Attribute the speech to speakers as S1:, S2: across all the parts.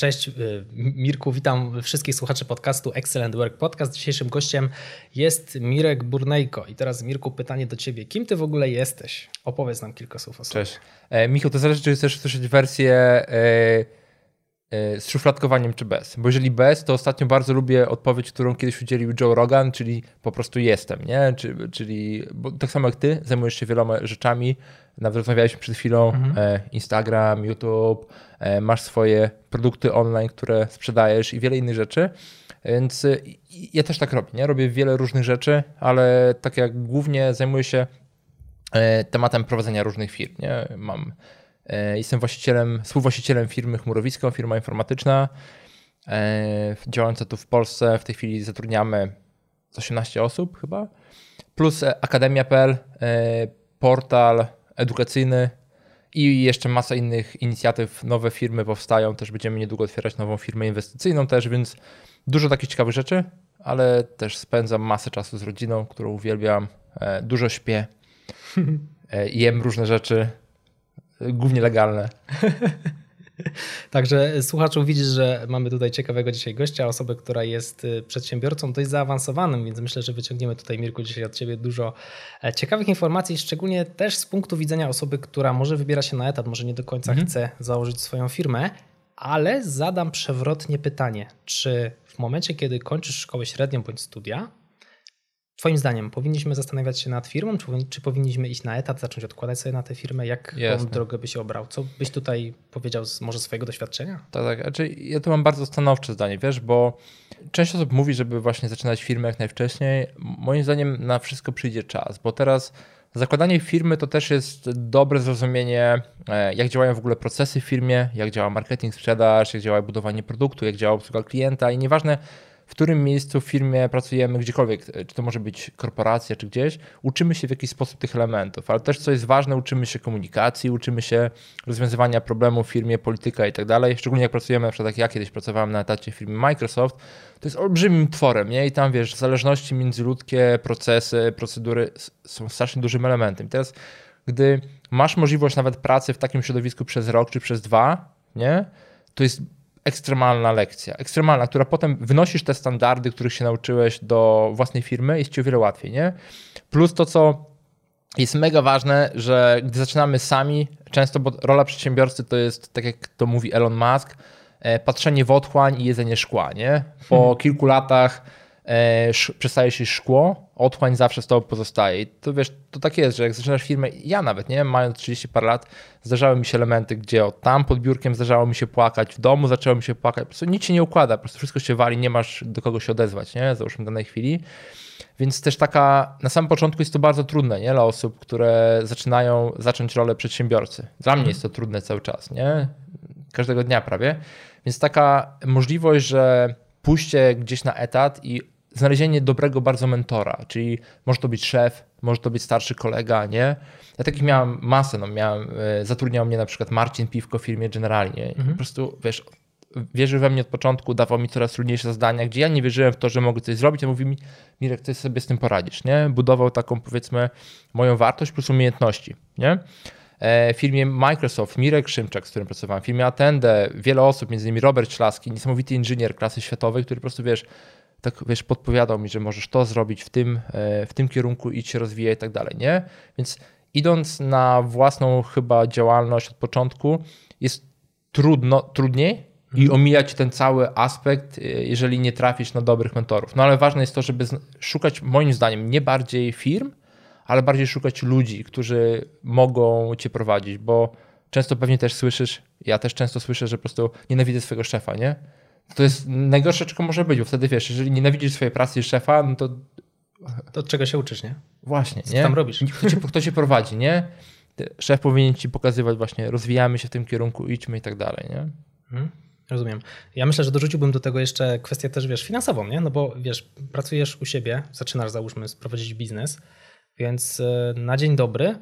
S1: Cześć y, Mirku, witam wszystkich słuchaczy podcastu Excellent Work Podcast. Dzisiejszym gościem jest Mirek Burnejko. I teraz Mirku pytanie do Ciebie. Kim Ty w ogóle jesteś? Opowiedz nam kilka słów o sobie.
S2: Cześć. E, Michał, to zależy, czy chcesz słyszeć wersję e, e, z szufladkowaniem, czy bez. Bo jeżeli bez, to ostatnio bardzo lubię odpowiedź, którą kiedyś udzielił Joe Rogan, czyli po prostu jestem, nie? Czy, czyli tak samo jak Ty, zajmujesz się wieloma rzeczami, nawet rozmawialiśmy przed chwilą, mhm. E, Instagram, YouTube, masz swoje produkty online, które sprzedajesz i wiele innych rzeczy. Więc e, ja też tak robię, nie? Robię wiele różnych rzeczy, ale tak jak głównie zajmuję się tematem prowadzenia różnych firm, nie? Mam, jestem właścicielem, współwłaścicielem firmy Chmurowisko, firma informatyczna, działająca tu w Polsce. W tej chwili zatrudniamy 18 osób chyba, plus Akademia.pl, portal edukacyjny i jeszcze masa innych inicjatyw. Nowe firmy powstają, też będziemy niedługo otwierać nową firmę inwestycyjną też, więc dużo takich ciekawych rzeczy, ale też spędzam masę czasu z rodziną, którą uwielbiam. E, dużo śpię, e, jem różne rzeczy, głównie legalne.
S1: Także słuchaczu widzisz, że mamy tutaj ciekawego dzisiaj gościa, osobę, która jest y, przedsiębiorcą dość zaawansowanym, więc myślę, że wyciągniemy tutaj Mirku dzisiaj od Ciebie dużo e, ciekawych informacji, szczególnie też z punktu widzenia osoby, która może wybiera się na etat, może nie do końca mhm. chce założyć swoją firmę, ale zadam przewrotnie pytanie, czy w momencie, kiedy kończysz szkołę średnią bądź studia, Twoim zdaniem powinniśmy zastanawiać się nad firmą, czy, czy powinniśmy iść na etat, zacząć odkładać sobie na tę firmę? Jak Jasne. drogę byś obrał? Co byś tutaj powiedział z może swojego doświadczenia?
S2: Tak, tak. Znaczy, ja tu mam bardzo stanowcze zdanie, wiesz, bo część osób mówi, żeby właśnie zaczynać firmę jak najwcześniej. Moim zdaniem na wszystko przyjdzie czas, bo teraz zakładanie firmy to też jest dobre zrozumienie, e, jak działają w ogóle procesy w firmie, jak działa marketing, sprzedaż, jak działa budowanie produktu, jak działa obsługa klienta i nieważne, w którym miejscu w firmie pracujemy, gdziekolwiek, czy to może być korporacja, czy gdzieś, uczymy się w jakiś sposób tych elementów, ale też co jest ważne, uczymy się komunikacji, uczymy się rozwiązywania problemów w firmie, polityka i tak dalej. Szczególnie jak pracujemy, na przykład jak ja kiedyś pracowałem na etacie w firmie Microsoft, to jest olbrzymim tworem, nie? I tam wiesz, zależności międzyludzkie, procesy, procedury są strasznie dużym elementem. I teraz, gdy masz możliwość nawet pracy w takim środowisku przez rok czy przez dwa, nie? To jest ekstremalna lekcja, ekstremalna, która potem wynosisz te standardy, których się nauczyłeś do własnej firmy, jest ci o wiele łatwiej, nie? Plus to, co jest mega ważne, że gdy zaczynamy sami, często, bo rola przedsiębiorcy to jest, tak jak to mówi Elon Musk, e, patrzenie w otchłań i jedzenie szkła, nie? Po hmm. kilku latach e, przestaje się szkło, otchłań zawsze z tobą pozostaje. I to wiesz, to tak jest, że jak zaczynasz firmę, ja nawet, nie, mając 30 parę lat, zdarzały mi się elementy, gdzie o, tam pod biurkiem zdarzało mi się płakać, w domu zaczęło mi się płakać, po prostu nic się nie układa, po prostu wszystko się wali, nie masz do kogo się odezwać, nie, załóżmy w danej chwili. Więc też taka, na samym początku jest to bardzo trudne, nie, dla osób, które zaczynają zacząć rolę przedsiębiorcy. Dla mnie jest to trudne cały czas, nie, każdego dnia prawie. Więc taka możliwość, że pójście gdzieś na etat i znalezienie dobrego bardzo mentora, czyli może to być szef, może to być starszy kolega, nie? Ja takich miałem masę, no miałem, e, zatrudniał mnie na przykład Marcin Piwko w firmie Generalnie. Mhm. Po prostu, wiesz, wierzył we mnie od początku, dawał mi coraz trudniejsze zadania, gdzie ja nie wierzyłem w to, że mogę coś zrobić, a mówi mi, Mirek, ty sobie z tym poradzisz, nie? Budował taką, powiedzmy, moją wartość plus umiejętności, nie? E, w firmie Microsoft, Mirek Szymczak, z którym pracowałem, w firmie Attende, wiele osób, między innymi Robert Szlaski, niesamowity inżynier klasy światowej, który po prostu, wiesz, tak wiesz, podpowiadał mi, że możesz to zrobić w tym, e, w tym kierunku, idź się rozwijaj i tak dalej, nie? Więc idąc na własną chyba działalność od początku, jest trudno, trudniej i mhm. omijać ten cały aspekt, e, jeżeli nie trafisz na dobrych mentorów. No ale ważne jest to, żeby szukać, moim zdaniem, nie bardziej firm, ale bardziej szukać ludzi, którzy mogą cię prowadzić, bo często pewnie też słyszysz, ja też często słyszę, że po prostu nienawidzę swojego szefa, nie? To jest najgorsze, czego może być, bo wtedy wiesz, jeżeli nienawidzisz swojej pracy i szefa, no to.
S1: To od czego się uczysz, nie?
S2: Właśnie,
S1: Co nie? tam robisz?
S2: Kto cię, kto cię prowadzi, nie? Szef powinien ci pokazywać właśnie, rozwijamy się w tym kierunku, idźmy i tak dalej, nie?
S1: Hmm. Rozumiem. Ja myślę, że dorzuciłbym do tego jeszcze kwestię też, wiesz, finansową, nie? No bo wiesz, pracujesz u siebie, zaczynasz załóżmy prowadzić biznes, więc e, na dzień dobry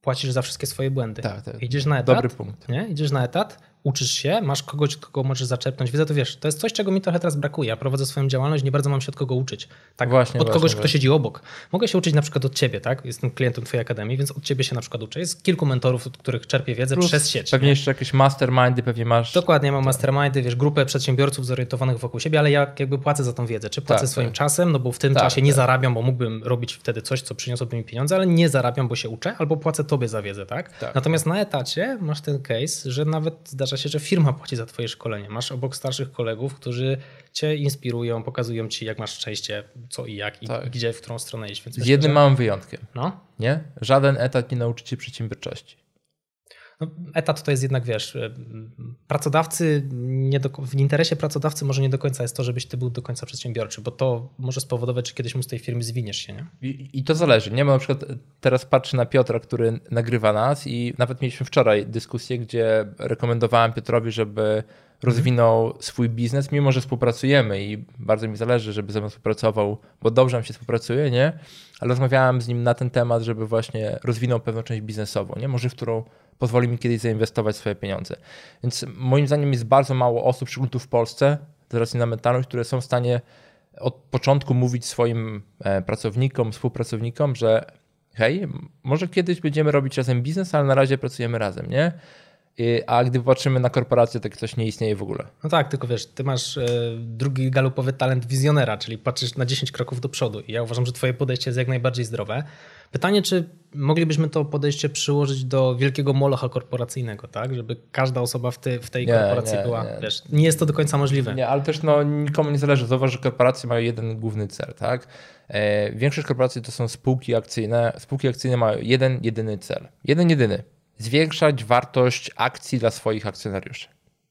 S1: płacisz za wszystkie swoje błędy.
S2: Tak, tak.
S1: Idziesz na etat.
S2: Dobry punkt.
S1: Nie? Idziesz na etat, uczysz się, masz kogoś, kogo możesz zaczerpnąć wiedzę, to wiesz, to jest coś, czego mi trochę teraz brakuje. Ja prowadzę swoją działalność, nie bardzo mam się od kogo uczyć. Tak,
S2: Właśnie,
S1: od kogoś,
S2: właśnie,
S1: kto
S2: właśnie.
S1: siedzi obok. Mogę się uczyć na przykład od ciebie, tak? Jestem klientem twojej akademii, więc od ciebie się na przykład uczę. Jest kilku mentorów, od których czerpię wiedzę
S2: Plus
S1: przez sieć.
S2: Pewnie jeszcze jakieś mastermindy pewnie masz.
S1: Dokładnie, mam mastermindy, wiesz, grupę przedsiębiorców zorientowanych wokół siebie, ale ja jakby płacę za tą wiedzę. Czy płacę
S2: Tak,
S1: swoim
S2: tak.
S1: czasem, no bo w tym
S2: Tak,
S1: czasie nie
S2: tak.
S1: zarabiam, bo mógłbym robić wtedy coś, co przyniosłoby mi pieniądze, ale nie zarabiam, bo się uczę, albo płacę tobie za wiedzę, tak?
S2: Tak.
S1: Natomiast na etacie masz ten case, że nawet zdarza się, że firma płaci za twoje szkolenie. Masz obok starszych kolegów, którzy cię inspirują, pokazują ci, jak masz szczęście, co i jak, i
S2: Tak.
S1: gdzie, w którą stronę iść. Więc
S2: Z jednym
S1: że-
S2: małym wyjątkiem.
S1: No,
S2: Nie? Żaden etat nie nauczy cię przedsiębiorczości.
S1: No, etat to jest jednak, wiesz, y, pracodawcy, nie do, w interesie pracodawcy może nie do końca jest to, żebyś ty był do końca przedsiębiorczy, bo to może spowodować, że kiedyś mu z tej firmy zwiniesz się, nie?
S2: I, I to zależy, nie? Bo na przykład teraz patrzę na Piotra, który nagrywa nas i nawet mieliśmy wczoraj dyskusję, gdzie rekomendowałem Piotrowi, żeby rozwinął swój biznes, mimo że współpracujemy i bardzo mi zależy, żeby ze mną współpracował, bo dobrze nam się współpracuje, nie? Ale rozmawiałem z nim na ten temat, żeby właśnie rozwinął pewną część biznesową, nie? Może w którą pozwoli mi kiedyś zainwestować swoje pieniądze. Więc moim zdaniem jest bardzo mało osób, szczególnie tu w Polsce, z racji na mentalność, które są w stanie od początku mówić swoim e, pracownikom, współpracownikom, że hej, może kiedyś będziemy robić razem biznes, ale na razie pracujemy razem, nie? A gdy patrzymy na korporacje, tak coś nie istnieje w ogóle.
S1: No tak, tylko wiesz, ty masz e, drugi galupowy talent wizjonera, czyli patrzysz na 10 kroków do przodu i ja uważam, że twoje podejście jest jak najbardziej zdrowe. Pytanie, czy moglibyśmy to podejście przyłożyć do wielkiego molocha korporacyjnego, tak? Żeby każda osoba w, ty, w tej
S2: Nie,
S1: korporacji
S2: nie,
S1: była,
S2: nie.
S1: wiesz, nie jest to do końca możliwe.
S2: Nie, ale też no, nikomu nie zależy. Zauważ, że korporacje mają jeden główny cel, tak? E, większość korporacji to są spółki akcyjne. Spółki akcyjne mają jeden, jedyny cel. Jeden, jedyny. Zwiększać wartość akcji dla swoich akcjonariuszy.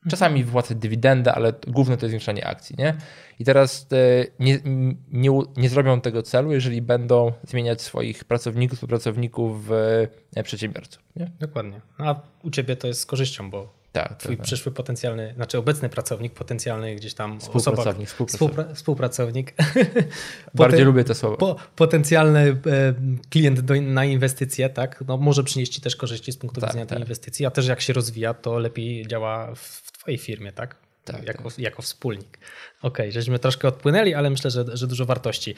S2: Czasami wypłacać dywidendę, ale główne to jest zwiększanie akcji, nie? I teraz e, nie, nie, nie zrobią tego celu, jeżeli będą zmieniać swoich pracowników, współpracowników w e, przedsiębiorców, nie?
S1: Dokładnie. No, A u ciebie to jest z korzyścią, bo
S2: Tak,
S1: twój
S2: tak.
S1: przyszły potencjalny, znaczy obecny pracownik, potencjalny gdzieś tam
S2: Współpracownik,
S1: osoba,
S2: współpracownik.
S1: współpra- współpracownik,
S2: Bardziej lubię te słowa.
S1: po, potencjalny e, klient do, na inwestycje, tak, no, może przynieść ci też korzyści z punktu
S2: Tak,
S1: widzenia tej
S2: tak.
S1: inwestycji, a też jak się rozwija, to lepiej działa w twojej firmie, tak?
S2: Tak,
S1: jako, jako wspólnik. Okej, żeśmy troszkę odpłynęli, ale myślę, że, że dużo wartości.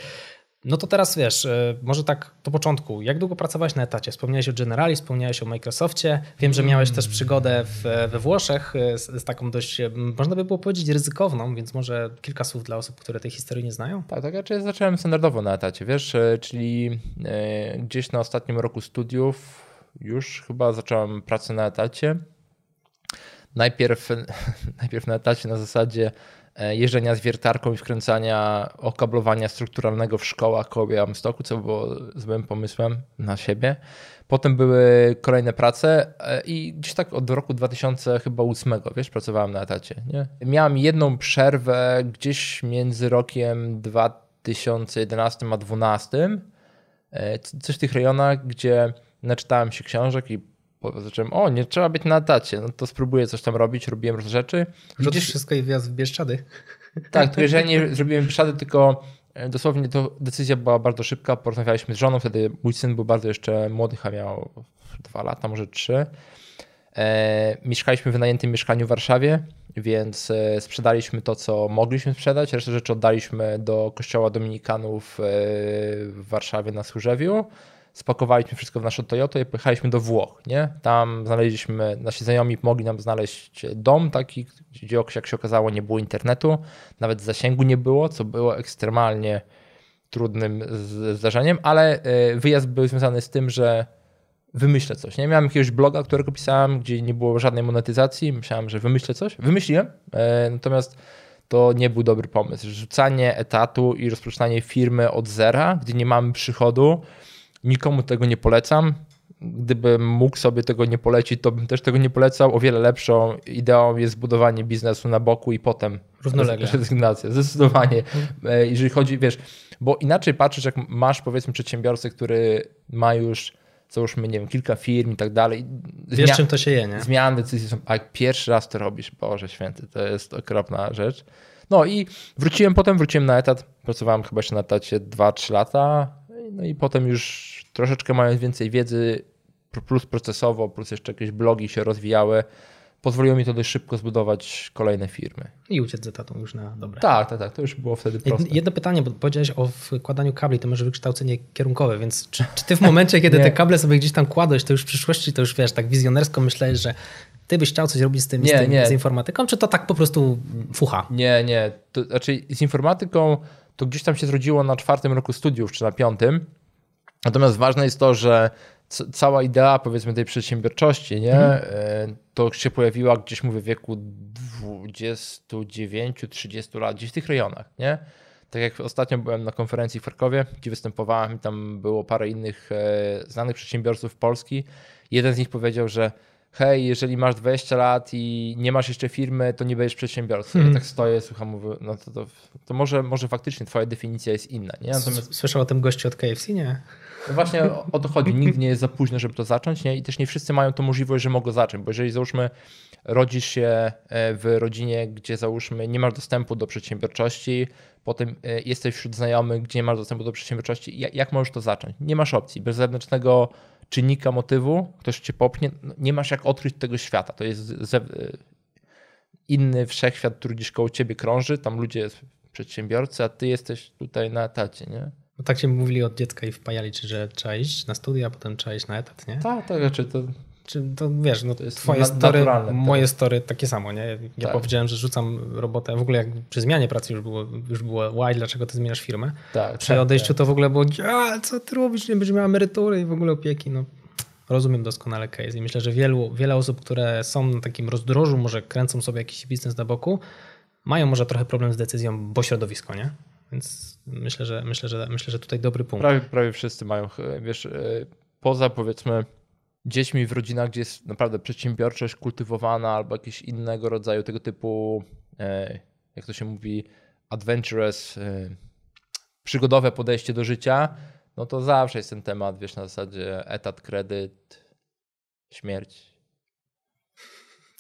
S1: No to teraz wiesz, e, może tak do początku. Jak długo pracowałeś na etacie? Wspomniałeś o Generali, wspomniałeś o Microsoftie. Wiem, że miałeś też przygodę w, we Włoszech e, z, z taką dość, e, można by było powiedzieć, ryzykowną, więc może kilka słów dla osób, które tej historii nie znają.
S2: Tak, tak, znaczy zacząłem standardowo na etacie, wiesz, czyli gdzieś na ostatnim roku studiów już chyba zacząłem pracę na etacie. Najpierw, najpierw na etacie na zasadzie e, jeżdżenia z wiertarką i wkręcania okablowania strukturalnego w szkołach koło Białymstoku, co było złym pomysłem na siebie. Potem były kolejne prace e, i gdzieś tak od roku 2008, wiesz, pracowałem na etacie. Nie? Miałem jedną przerwę gdzieś między rokiem 2011 a 2012, e, coś w tych rejonach, gdzie naczytałem się książek i po- zacząłem, o, nie trzeba być na etacie, no to spróbuję coś tam robić, robiłem różne rzeczy.
S1: Rzucisz wszystko i wjazd w Bieszczady.
S2: tak, tylko że ja nie zrobiłem bieszady, tylko e, dosłownie to decyzja była bardzo szybka. Porozmawialiśmy z żoną, wtedy mój syn był bardzo jeszcze młody, chyba miał dwa lata, może trzy. E, mieszkaliśmy w wynajętym mieszkaniu w Warszawie, więc e, sprzedaliśmy to, co mogliśmy sprzedać. Resztę rzeczy oddaliśmy do kościoła Dominikanów e, w Warszawie na Służewiu. Spakowaliśmy wszystko w naszą Toyotę i pojechaliśmy do Włoch. Nie? Tam znaleźliśmy, nasi znajomi pomogli nam znaleźć dom taki, gdzie jak się okazało nie było internetu, nawet zasięgu nie było, co było ekstremalnie trudnym zdarzeniem, ale e, wyjazd był związany z tym, że wymyślę coś. Nie miałem jakiegoś bloga, którego pisałem, gdzie nie było żadnej monetyzacji. Myślałem, że wymyślę coś. Wymyśliłem, e, natomiast to nie był dobry pomysł. Rzucanie etatu i rozpoczynanie firmy od zera, gdzie nie mamy przychodu, nikomu tego nie polecam. Gdybym mógł sobie tego nie polecić, to bym też tego nie polecał. O wiele lepszą ideą jest budowanie biznesu na boku i potem
S1: Równolegle.
S2: rezygnacja. Zdecydowanie. E, Jeżeli chodzi, wiesz, bo inaczej patrzysz, jak masz powiedzmy przedsiębiorcę, który ma już załóżmy, nie wiem, kilka firm i tak dalej.
S1: Wiesz, czym to się je, nie?
S2: Zmiany decyzji są, a jak pierwszy raz to robisz, Boże Święty, to jest okropna rzecz. No i wróciłem potem, wróciłem na etat, pracowałem chyba jeszcze na etacie 2-3 lata, no i potem już troszeczkę mając więcej wiedzy, plus procesowo, plus jeszcze jakieś blogi się rozwijały, pozwoliło mi to dość szybko zbudować kolejne firmy.
S1: I uciec z etatą już na dobre.
S2: Tak, tak, tak, to już było wtedy proste.
S1: Jedno pytanie, bo powiedziałeś o wkładaniu kabli, to może wykształcenie kierunkowe, więc czy, czy ty w momencie, kiedy te kable sobie gdzieś tam kładłeś, to już w przyszłości, to już wiesz, tak wizjonersko myślałeś, że ty byś chciał coś robić z tym, nie, z, tym nie. z informatyką, czy to tak po prostu fucha?
S2: Nie, nie. To, znaczy z informatyką to gdzieś tam się zrodziło na czwartym roku studiów, czy na piątym. Natomiast ważne jest to, że cała idea powiedzmy tej przedsiębiorczości, nie? Mhm. To się pojawiła gdzieś mówię w wieku 29-30 lat, gdzieś w tych rejonach, nie? Tak jak ostatnio byłem na konferencji w Krakowie, gdzie występowałem i tam było parę innych e, znanych przedsiębiorców Polski. Jeden z nich powiedział, że hej, jeżeli masz 20 lat i nie masz jeszcze firmy, to nie będziesz przedsiębiorcą. Hmm. Ja tak stoję, słucham, mówię, no to, to, to, może, może faktycznie twoja definicja jest inna. Nie?
S1: Natomiast... Słyszał o tym gościu od KFC, nie?
S2: No właśnie o, to chodzi. Nigdy nie jest za późno, żeby to zacząć nie? i też nie wszyscy mają tą możliwość, że mogą zacząć, bo jeżeli załóżmy rodzisz się e, w rodzinie, gdzie załóżmy nie masz dostępu do przedsiębiorczości, potem e, jesteś wśród znajomych, gdzie nie masz dostępu do przedsiębiorczości, jak, jak możesz to zacząć? Nie masz opcji. Bez zewnętrznego czynnika motywu, ktoś cię popchnie, no, nie masz jak odkryć tego świata. To jest inny wszechświat, który gdzieś koło ciebie krąży, tam ludzie przedsiębiorcy, a ty jesteś tutaj na etacie, nie?
S1: No tak ci mówili od dziecka i wpajali, czy że trzeba iść na studia, a potem trzeba iść na etat, nie?
S2: Tak, tak, czy to...
S1: Czy to wiesz, no to jest twoje story, moje tak. story takie samo, nie? Ja tak. powiedziałem, że rzucam robotę, w ogóle jak przy zmianie pracy już było, już było why, dlaczego ty zmieniasz firmę? Tak, przy tak, odejściu tak. to w ogóle było, a co ty robisz, nie będziesz miała emerytury i w ogóle opieki, no rozumiem doskonale case i myślę, że wielu, wiele osób, które są na takim rozdrożu, może kręcą sobie jakiś biznes na boku, mają może trochę problem z decyzją, bo środowisko, nie? Więc myślę, że myślę, że myślę, że tutaj dobry punkt.
S2: Prawie, prawie wszyscy mają, wiesz, e, poza powiedzmy dziećmi w rodzinach, gdzie jest naprawdę przedsiębiorczość kultywowana albo jakieś innego rodzaju tego typu, e, jak to się mówi, adventurous, e, przygodowe podejście do życia, no to zawsze jest ten temat, wiesz, na zasadzie etat, kredyt, śmierć.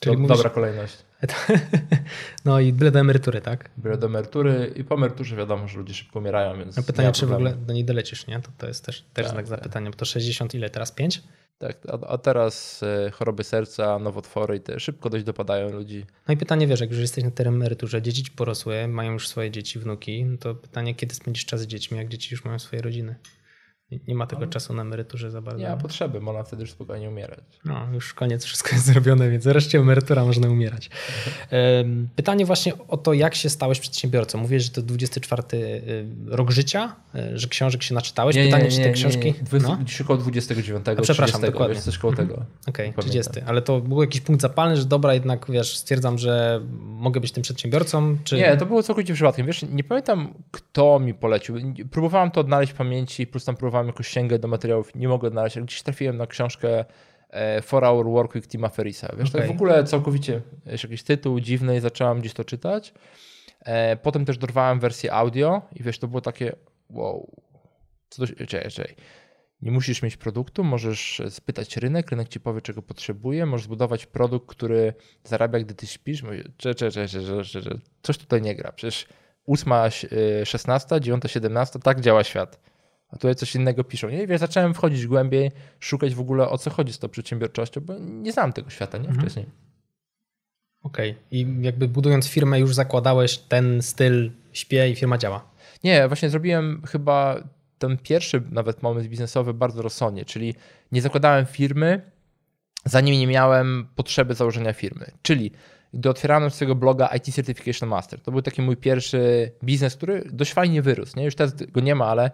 S2: Czyli Do, mówisz... Dobra kolejność.
S1: No i byle do emerytury, tak?
S2: Byle do emerytury i po emeryturze wiadomo, że ludzie szybko umierają, więc...
S1: A pytanie, czy w ogóle do niej dolecisz, nie? To, to jest też, też tak, znak tak. zapytania, bo to 60 ile, teraz 5?
S2: Tak, a, teraz e, choroby serca, nowotwory te szybko dość dopadają ludzi.
S1: No i pytanie, wiesz, jak już jesteś na tej emeryturze, dzieci ci porosły, mają już swoje dzieci, wnuki, no to pytanie, kiedy spędzisz czas z dziećmi, jak dzieci już mają swoje rodziny? Nie ma tego no. czasu na emeryturze za bardzo.
S2: Nie ma potrzeby, można wtedy już spokojnie umierać.
S1: No, już koniec, wszystko jest zrobione, więc wreszcie emerytura można umierać. Pytanie właśnie o to, jak się stałeś przedsiębiorcą. Mówisz, że to 24 y, rok życia, y, że książek się naczytałeś.
S2: Nie,
S1: Pytanie,
S2: nie,
S1: czy te książki...
S2: Nie, nie. No? około 29, A, Przepraszam, 30, dokładnie. coś koło tego.
S1: Mhm. Okej, okay, 30. Ale to był jakiś punkt zapalny, że dobra, jednak wiesz, stwierdzam, że mogę być tym przedsiębiorcą, czy...
S2: Nie, to było całkowicie przypadkiem. Wiesz, nie pamiętam, kto mi polecił. Próbowałem to odnaleźć w pamięci, plus tam próbowałem jakoś sięgać do materiałów, nie mogę znaleźć, ale gdzieś trafiłem na książkę e, Four Hour Work Week Tima Ferrisa. Wiesz, okay. tak w ogóle całkowicie jest jakiś tytuł dziwny i zacząłem gdzieś to czytać. E, potem też dorwałem wersję audio i wiesz, to było takie wow, co to, czekaj, czekaj. Nie musisz mieć produktu, możesz spytać rynek, rynek ci powie, czego potrzebuje, możesz zbudować produkt, który zarabia, gdy ty śpisz. Mówię, czekaj, czekaj, czekaj, coś tutaj nie gra. Przecież 8, 16, 9, 17, tak działa świat a tutaj coś innego piszą. I wiesz, zacząłem wchodzić głębiej, szukać w ogóle o co chodzi z tą przedsiębiorczością, bo nie znam tego świata nie mhm. wcześniej.
S1: Okej. Okay. I jakby budując firmę już zakładałeś ten styl śpię i firma działa?
S2: Nie, właśnie zrobiłem chyba ten pierwszy nawet moment biznesowy bardzo rozsądnie, czyli nie zakładałem firmy, zanim nie miałem potrzeby założenia firmy. Czyli gdy otwierałem swojego bloga IT Certification Master, to był taki mój pierwszy biznes, który dość fajnie wyrósł. Nie? Już teraz go nie ma, ale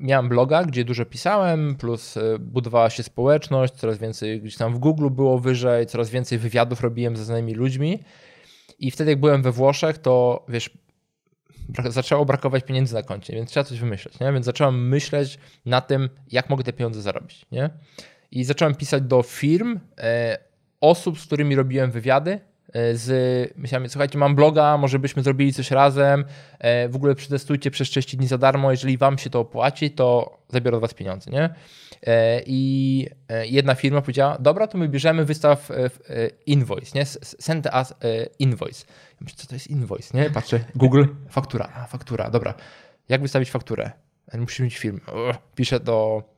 S2: miałem bloga, gdzie dużo pisałem, plus e, budowała się społeczność, coraz więcej gdzieś tam w Google było wyżej, coraz więcej wywiadów robiłem ze znanymi ludźmi. I wtedy, jak byłem we Włoszech, to wiesz, zaczęło brakować pieniędzy na koncie, więc trzeba coś wymyśleć. Nie? Więc zacząłem myśleć na tym, jak mogę te pieniądze zarobić. Nie? I zacząłem pisać do firm, e, osób, z którymi robiłem wywiady, e, z myślami, słuchajcie, mam bloga, może byśmy zrobili coś razem, e, w ogóle przetestujcie przez 30 dni za darmo, jeżeli wam się to opłaci, to zabiorę od was pieniądze, nie? E, I jedna firma powiedziała, dobra, to my bierzemy wystaw invoice, nie? Send us invoice. Ja myślę, co to jest invoice, nie? Patrzę, Google, faktura, faktura, dobra. Jak wystawić fakturę? Musisz mieć film. Piszę do E,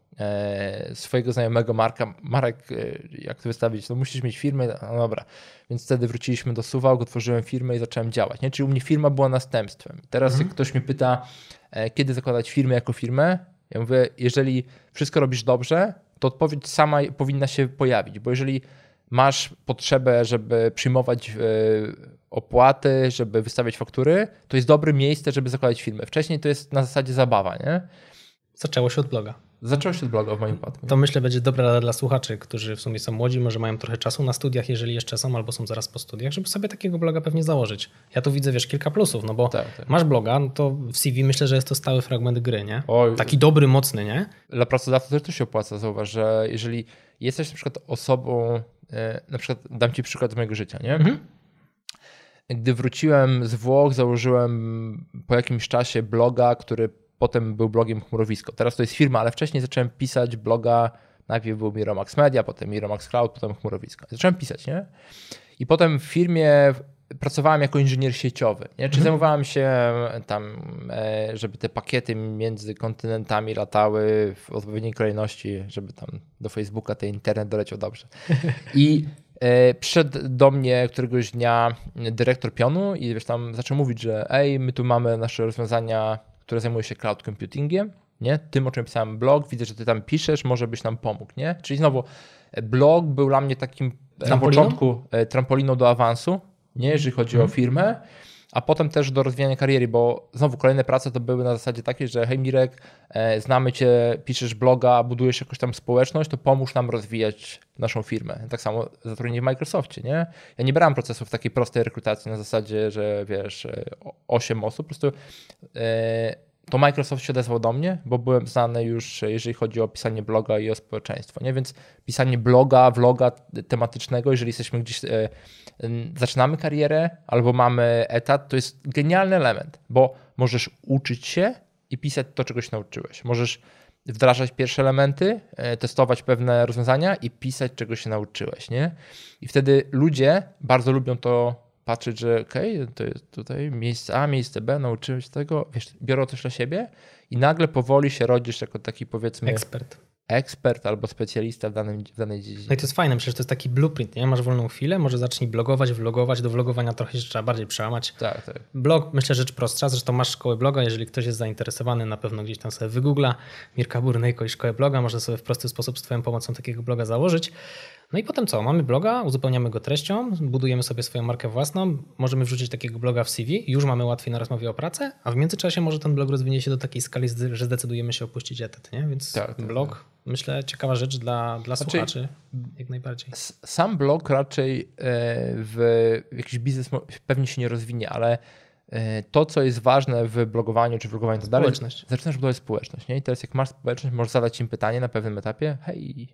S2: swojego znajomego Marka, Marek, e, jak to wystawić, no musisz mieć firmę, no dobra. Więc wtedy wróciliśmy do Suwałk, otworzyłem firmę i zacząłem działać. Nie? Czyli u mnie firma była następstwem. Teraz mhm. jak ktoś mnie pyta, e, kiedy zakładać firmę jako firmę, ja mówię, jeżeli wszystko robisz dobrze, to odpowiedź sama powinna się pojawić, bo jeżeli masz potrzebę, żeby przyjmować opłaty, żeby wystawiać faktury, to jest dobre miejsce, żeby zakładać firmę. Wcześniej to jest na zasadzie zabawa, nie?
S1: Zaczęło się od bloga.
S2: Zaczęło się od bloga w moim przypadku.
S1: To myślę będzie dobra rada dla słuchaczy, którzy w sumie są młodzi, może mają trochę czasu na studiach, jeżeli jeszcze są, albo są zaraz po studiach, żeby sobie takiego bloga pewnie założyć. Ja tu widzę, wiesz, kilka plusów, no bo tak, tak. masz bloga, no to w CV myślę, że jest to stały fragment gry, nie? Oj. Taki dobry, mocny, nie?
S2: Dla pracodawcy też to się opłaca, zauważ, że jeżeli jesteś na przykład osobą, e, na przykład dam ci przykład z mojego życia, nie? Mhm. Gdy wróciłem z Włoch, założyłem po jakimś czasie bloga, który potem był blogiem Chmurowisko. Teraz to jest firma, ale wcześniej zacząłem pisać bloga, najpierw był Miromax Media, potem Miromax Cloud, potem Chmurowisko. Zacząłem pisać, nie? I potem w firmie pracowałem jako inżynier sieciowy, nie? Czy mhm. zajmowałem się tam, e, żeby te pakiety między kontynentami latały w odpowiedniej kolejności, żeby tam do Facebooka ten internet doleciał dobrze. I e, przyszedł do mnie któregoś dnia dyrektor pionu i wiesz, tam zaczął mówić, że ej, my tu mamy nasze rozwiązania które zajmuje się cloud computingiem, nie? Tym, o czym pisałem blog, widzę, że ty tam piszesz, może byś nam pomógł, nie? Czyli znowu, e, blog był dla mnie takim Trampoliną? na początku e, trampoliną do awansu, nie? Jeżeli chodzi mm. o mhm. firmę, a potem też do rozwijania kariery, bo znowu kolejne prace to były na zasadzie takiej, że hej Mirek, e, znamy cię, piszesz bloga, budujesz jakąś tam społeczność, to pomóż nam rozwijać naszą firmę. Tak samo zatrudnienie w Microsoftie, nie? Ja nie brałem procesów takiej prostej rekrutacji na zasadzie, że wiesz, 8 osób, po prostu to Microsoft się odezwał do mnie, bo byłem znany już, jeżeli chodzi o pisanie bloga i o społeczeństwo. Nie? Więc pisanie bloga, vloga tematycznego, jeżeli jesteśmy gdzieś, e, zaczynamy karierę albo mamy etat, to jest genialny element, bo możesz uczyć się i pisać to, czego się nauczyłeś. Możesz wdrażać pierwsze elementy, e, testować pewne rozwiązania i pisać, czego się nauczyłeś. Nie? I wtedy ludzie bardzo lubią to patrzeć, że okej, okay, to jest tutaj miejsce A, miejsce B, nauczyłem się tego, wiesz, biorą coś dla siebie i nagle powoli się rodzisz jako taki powiedzmy...
S1: Ekspert.
S2: Ekspert albo specjalista w, danym, w danej dziedzinie.
S1: No i to jest fajne, przecież to jest taki blueprint, nie? Masz wolną chwilę, może zacznij blogować, vlogować, do vlogowania trochę się trzeba bardziej przełamać.
S2: Tak, tak.
S1: Blog, myślę, rzecz prostsza, zresztą masz szkołę bloga, jeżeli ktoś jest zainteresowany, na pewno gdzieś tam sobie wygoogla Mirka Burnejko i szkołę bloga, może sobie w prosty sposób z twoją pomocą takiego bloga założyć. No i potem co? Mamy bloga, uzupełniamy go treścią, budujemy sobie swoją markę własną, możemy wrzucić takiego bloga w CV, już mamy łatwiej na rozmowie o pracę, a w międzyczasie może ten blog rozwinie się do takiej skali, że zdecydujemy się opuścić etat, nie? Więc tak, tak, blog, tak. myślę, ciekawa rzecz dla, dla znaczy, słuchaczy, jak najbardziej.
S2: Sam blog raczej e, w jakiś biznes pewnie się nie rozwinie, ale e, to, co jest ważne w blogowaniu czy w blogowaniu, to dalej zaczynasz budować społeczność. Nie? I teraz jak masz społeczność, możesz zadać im pytanie na pewnym etapie, hej,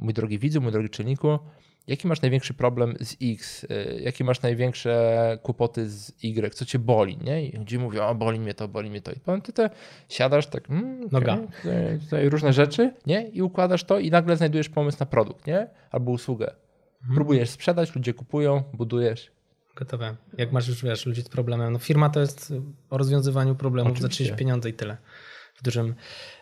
S2: mój drogi widzu, mój drogi czytelniku, jaki masz największy problem z X, e, jakie masz największe kłopoty z Y, co cię boli, nie? I gdzie mówią, o boli mnie to, boli mnie to. I potem ty te siadasz tak, mm, Noga. Okay, tutaj, tutaj, różne rzeczy, nie? I układasz to i nagle znajdujesz pomysł na produkt, nie? Albo usługę. Mhm. Próbujesz sprzedać, ludzie kupują, budujesz.
S1: Gotowe. Jak masz już, wiesz, ludzi z problemem. No firma to jest o rozwiązywaniu problemów, zacząć pieniądze i tyle w dużym,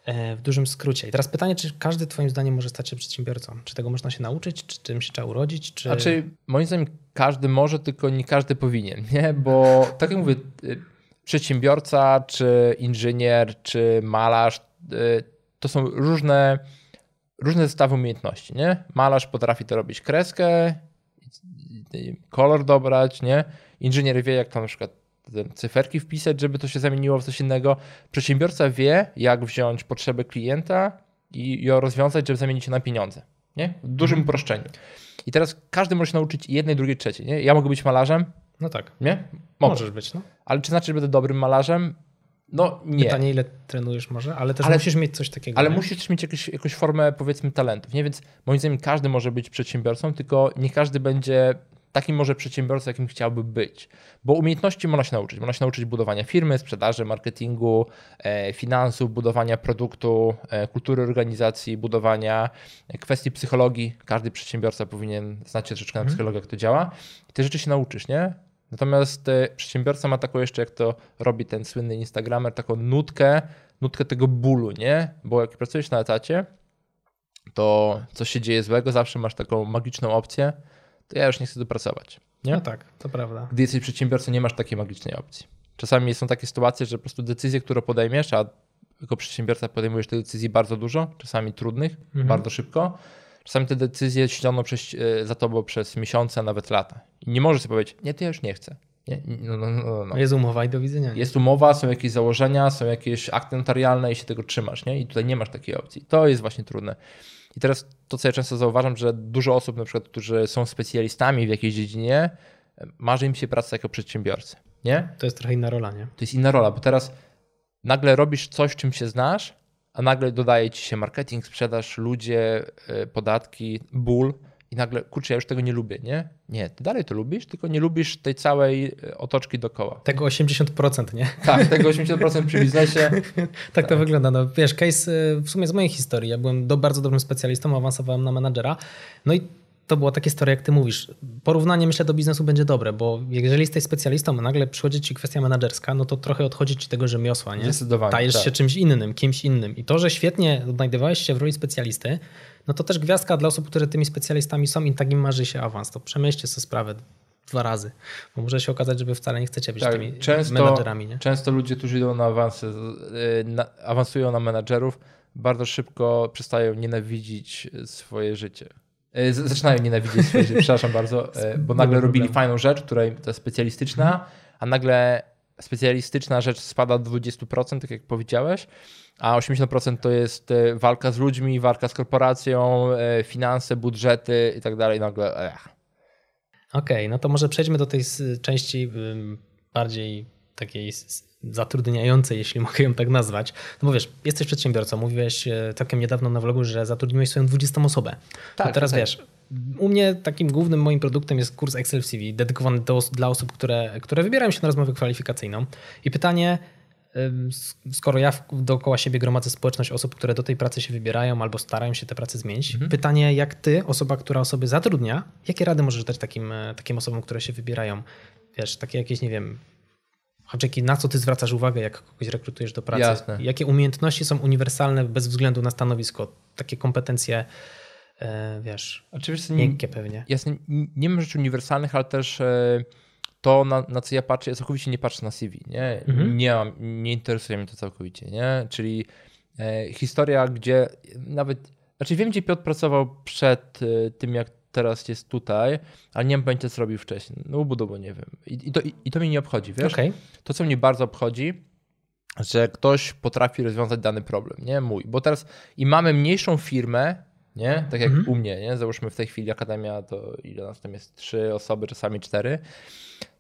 S1: e, w dużym skrócie. I teraz pytanie, czy każdy twoim zdaniem może stać się przedsiębiorcą? Czy tego można się nauczyć? Czy tym się trzeba urodzić? Czy...
S2: Znaczy, moim zdaniem każdy może, tylko nie każdy powinien, nie? Bo tak jak mówię, y, przedsiębiorca, czy inżynier, czy malarz, y, to są różne, różne zestawy umiejętności, nie? Malarz potrafi to robić kreskę, kolor dobrać, nie? Inżynier wie, jak to na przykład cyferki wpisać, żeby to się zamieniło w coś innego. Przedsiębiorca wie, jak wziąć potrzebę klienta i ją rozwiązać, żeby zamienić się na pieniądze. Nie? W dużym mhm. uproszczeniu. I teraz każdy może się nauczyć jednej, drugiej, trzeciej. Nie? Ja mogę być malarzem.
S1: No tak.
S2: Nie?
S1: Mogę. Możesz być. No.
S2: Ale czy znaczy, że będę dobrym malarzem? No nie.
S1: Pytanie, ile trenujesz może, ale też ale, musisz mieć coś takiego.
S2: Ale
S1: nie?
S2: musisz mieć jakąś, jakąś formę, powiedzmy, talentów. Nie? Więc moim zdaniem każdy może być przedsiębiorcą, tylko nie każdy będzie takim może przedsiębiorcą, jakim chciałby być. Bo umiejętności można się nauczyć. Można się nauczyć budowania firmy, sprzedaży, marketingu, e, finansów, budowania produktu, e, kultury organizacji, budowania e, kwestii psychologii. Każdy przedsiębiorca powinien znać się troszeczkę na
S1: Mhm.
S2: psychologię, jak to działa. I te rzeczy się nauczysz, nie? Natomiast przedsiębiorca ma taką jeszcze, jak to robi ten słynny Instagramer, taką nutkę, nutkę tego bólu, nie? Bo jak pracujesz na etacie, to coś się dzieje złego, zawsze masz taką magiczną opcję, to ja już nie chcę tu pracować. Nie?
S1: No tak, to prawda.
S2: Gdy jesteś przedsiębiorcą, nie masz takiej magicznej opcji. Czasami są takie sytuacje, że po prostu decyzje, które podejmiesz, a jako przedsiębiorca podejmujesz te decyzje bardzo dużo, czasami trudnych,
S1: Mhm.
S2: bardzo szybko. Czasami te decyzje ściągną przez, e, za tobą przez miesiące, a nawet lata. I nie możesz sobie powiedzieć, nie, to ja już nie chcę. Nie, no, no, no, no.
S1: Jest umowa i do widzenia. nie?
S2: Jest umowa, są jakieś założenia, są jakieś akty notarialne i się tego trzymasz, nie? I tutaj nie masz takiej opcji. To jest właśnie trudne. I teraz to, co ja często zauważam, że dużo osób, na przykład, którzy są specjalistami w jakiejś dziedzinie, marzy im się praca jako przedsiębiorcy, nie?
S1: To jest trochę inna rola, nie?
S2: To jest inna rola, bo teraz nagle robisz coś, czym się znasz, a nagle dodaje ci się marketing, sprzedaż, ludzie, y, podatki, ból i nagle, kurczę, ja już tego nie lubię, nie? Nie, ty dalej to lubisz, tylko nie lubisz tej całej y, otoczki dookoła.
S1: Tego 80%, nie?
S2: Tak, tego 80% przy biznesie.
S1: Tak to wygląda. No, wiesz, case y, w sumie z mojej historii. Ja byłem do, bardzo dobrym specjalistą, awansowałem na menadżera. No i to była taka historia, jak ty mówisz. Porównanie, myślę, do biznesu będzie dobre, bo jeżeli jesteś specjalistą, a nagle przychodzi ci kwestia menadżerska, no to trochę odchodzi ci tego rzemiosła, nie?
S2: Zdecydowanie,
S1: Stajesz
S2: tak.
S1: się czymś innym, kimś innym. I to, że świetnie odnajdywałeś się w roli specjalisty, no to też gwiazdka dla osób, które tymi specjalistami są i takim marzy się awans. To przemyślcie sobie sprawę dwa razy, bo może się okazać, że wy wcale nie chcecie być
S2: Tak,
S1: tymi
S2: często,
S1: menadżerami, nie?
S2: często ludzie, którzy idą na awansy, y, na, awansują na menadżerów, bardzo szybko przestają nienawidzić swoje życie. Z- Zaczynają nienawidzieć swoje życie, przepraszam bardzo, y, bo nagle robili fajną rzecz, która to jest specjalistyczna, a nagle specjalistyczna rzecz spada do 20%, tak jak powiedziałeś, a 80% to jest y, walka z ludźmi, walka z korporacją, finanse, budżety i tak dalej. Nagle, ech.
S1: Okej, no to może przejdźmy do tej części bardziej takiej zatrudniającej, jeśli mogę ją tak nazwać. No bo wiesz, jesteś przedsiębiorcą, mówiłeś e, całkiem niedawno na vlogu, że zatrudniłeś swoją 20 osobę.
S2: Tak,
S1: no teraz
S2: tak.
S1: wiesz, u mnie takim głównym moim produktem jest kurs Excel CV, dedykowany do, dla osób, które, które wybierają się na rozmowę kwalifikacyjną. I pytanie, skoro ja dookoła siebie gromadzę społeczność osób, które do tej pracy się wybierają albo starają się tę pracę zmienić, pytanie, jak ty, osoba, która osoby zatrudnia, jakie rady możesz dać takim, e, takim osobom, które się wybierają? Wiesz, takie jakieś, nie wiem, Haczyki, na co ty zwracasz uwagę, jak kogoś rekrutujesz do pracy?
S2: Jasne.
S1: Jakie umiejętności są uniwersalne bez względu na stanowisko? Takie kompetencje, e, wiesz,
S2: Oczywiście nie,
S1: miękkie pewnie.
S2: jasne, nie ma rzeczy uniwersalnych, ale też e, to, na, na co ja patrzę, ja całkowicie nie patrzę na CV, nie?
S1: Mhm.
S2: Nie, mam, nie interesuje mnie to całkowicie, nie? Czyli e, historia, gdzie nawet, znaczy wiem, gdzie Piotr pracował przed tym, jak teraz jest tutaj, ale nie pojęcia, co robił wcześniej. No budowo nie wiem. I, i, to, i, I to mnie nie obchodzi, wiesz?
S1: Okej,
S2: To, co mnie bardzo obchodzi, że ktoś potrafi rozwiązać dany problem, nie mój. Bo teraz i mamy mniejszą firmę, nie? Tak jak
S1: Mhm.
S2: u mnie, nie? Załóżmy w tej chwili Akademia, to ile nas tam jest? Trzy osoby, czasami cztery.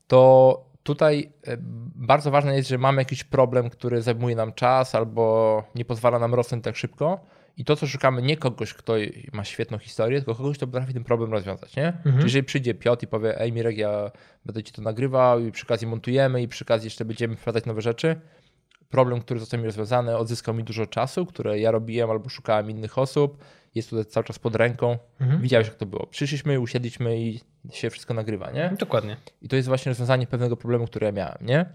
S2: To tutaj e, bardzo ważne jest, że mamy jakiś problem, który zajmuje nam czas albo nie pozwala nam rosnąć tak szybko. I to, co szukamy, nie kogoś, kto ma świetną historię, tylko kogoś, kto potrafi ten problem rozwiązać, nie?
S1: Mhm.
S2: Czyli jeżeli przyjdzie Piotr i powie, ej Mirek, ja będę ci to nagrywał i przy okazji montujemy i przy okazji jeszcze będziemy wprowadzać nowe rzeczy, problem, który został mi rozwiązany, odzyskał mi dużo czasu, które ja robiłem albo szukałem innych osób, jest tutaj cały czas pod ręką.
S1: Mhm.
S2: Widziałeś, jak to było. Przyszliśmy, usiedliśmy i się wszystko nagrywa, nie?
S1: dokładnie.
S2: I to jest właśnie rozwiązanie pewnego problemu, który ja miałem, nie?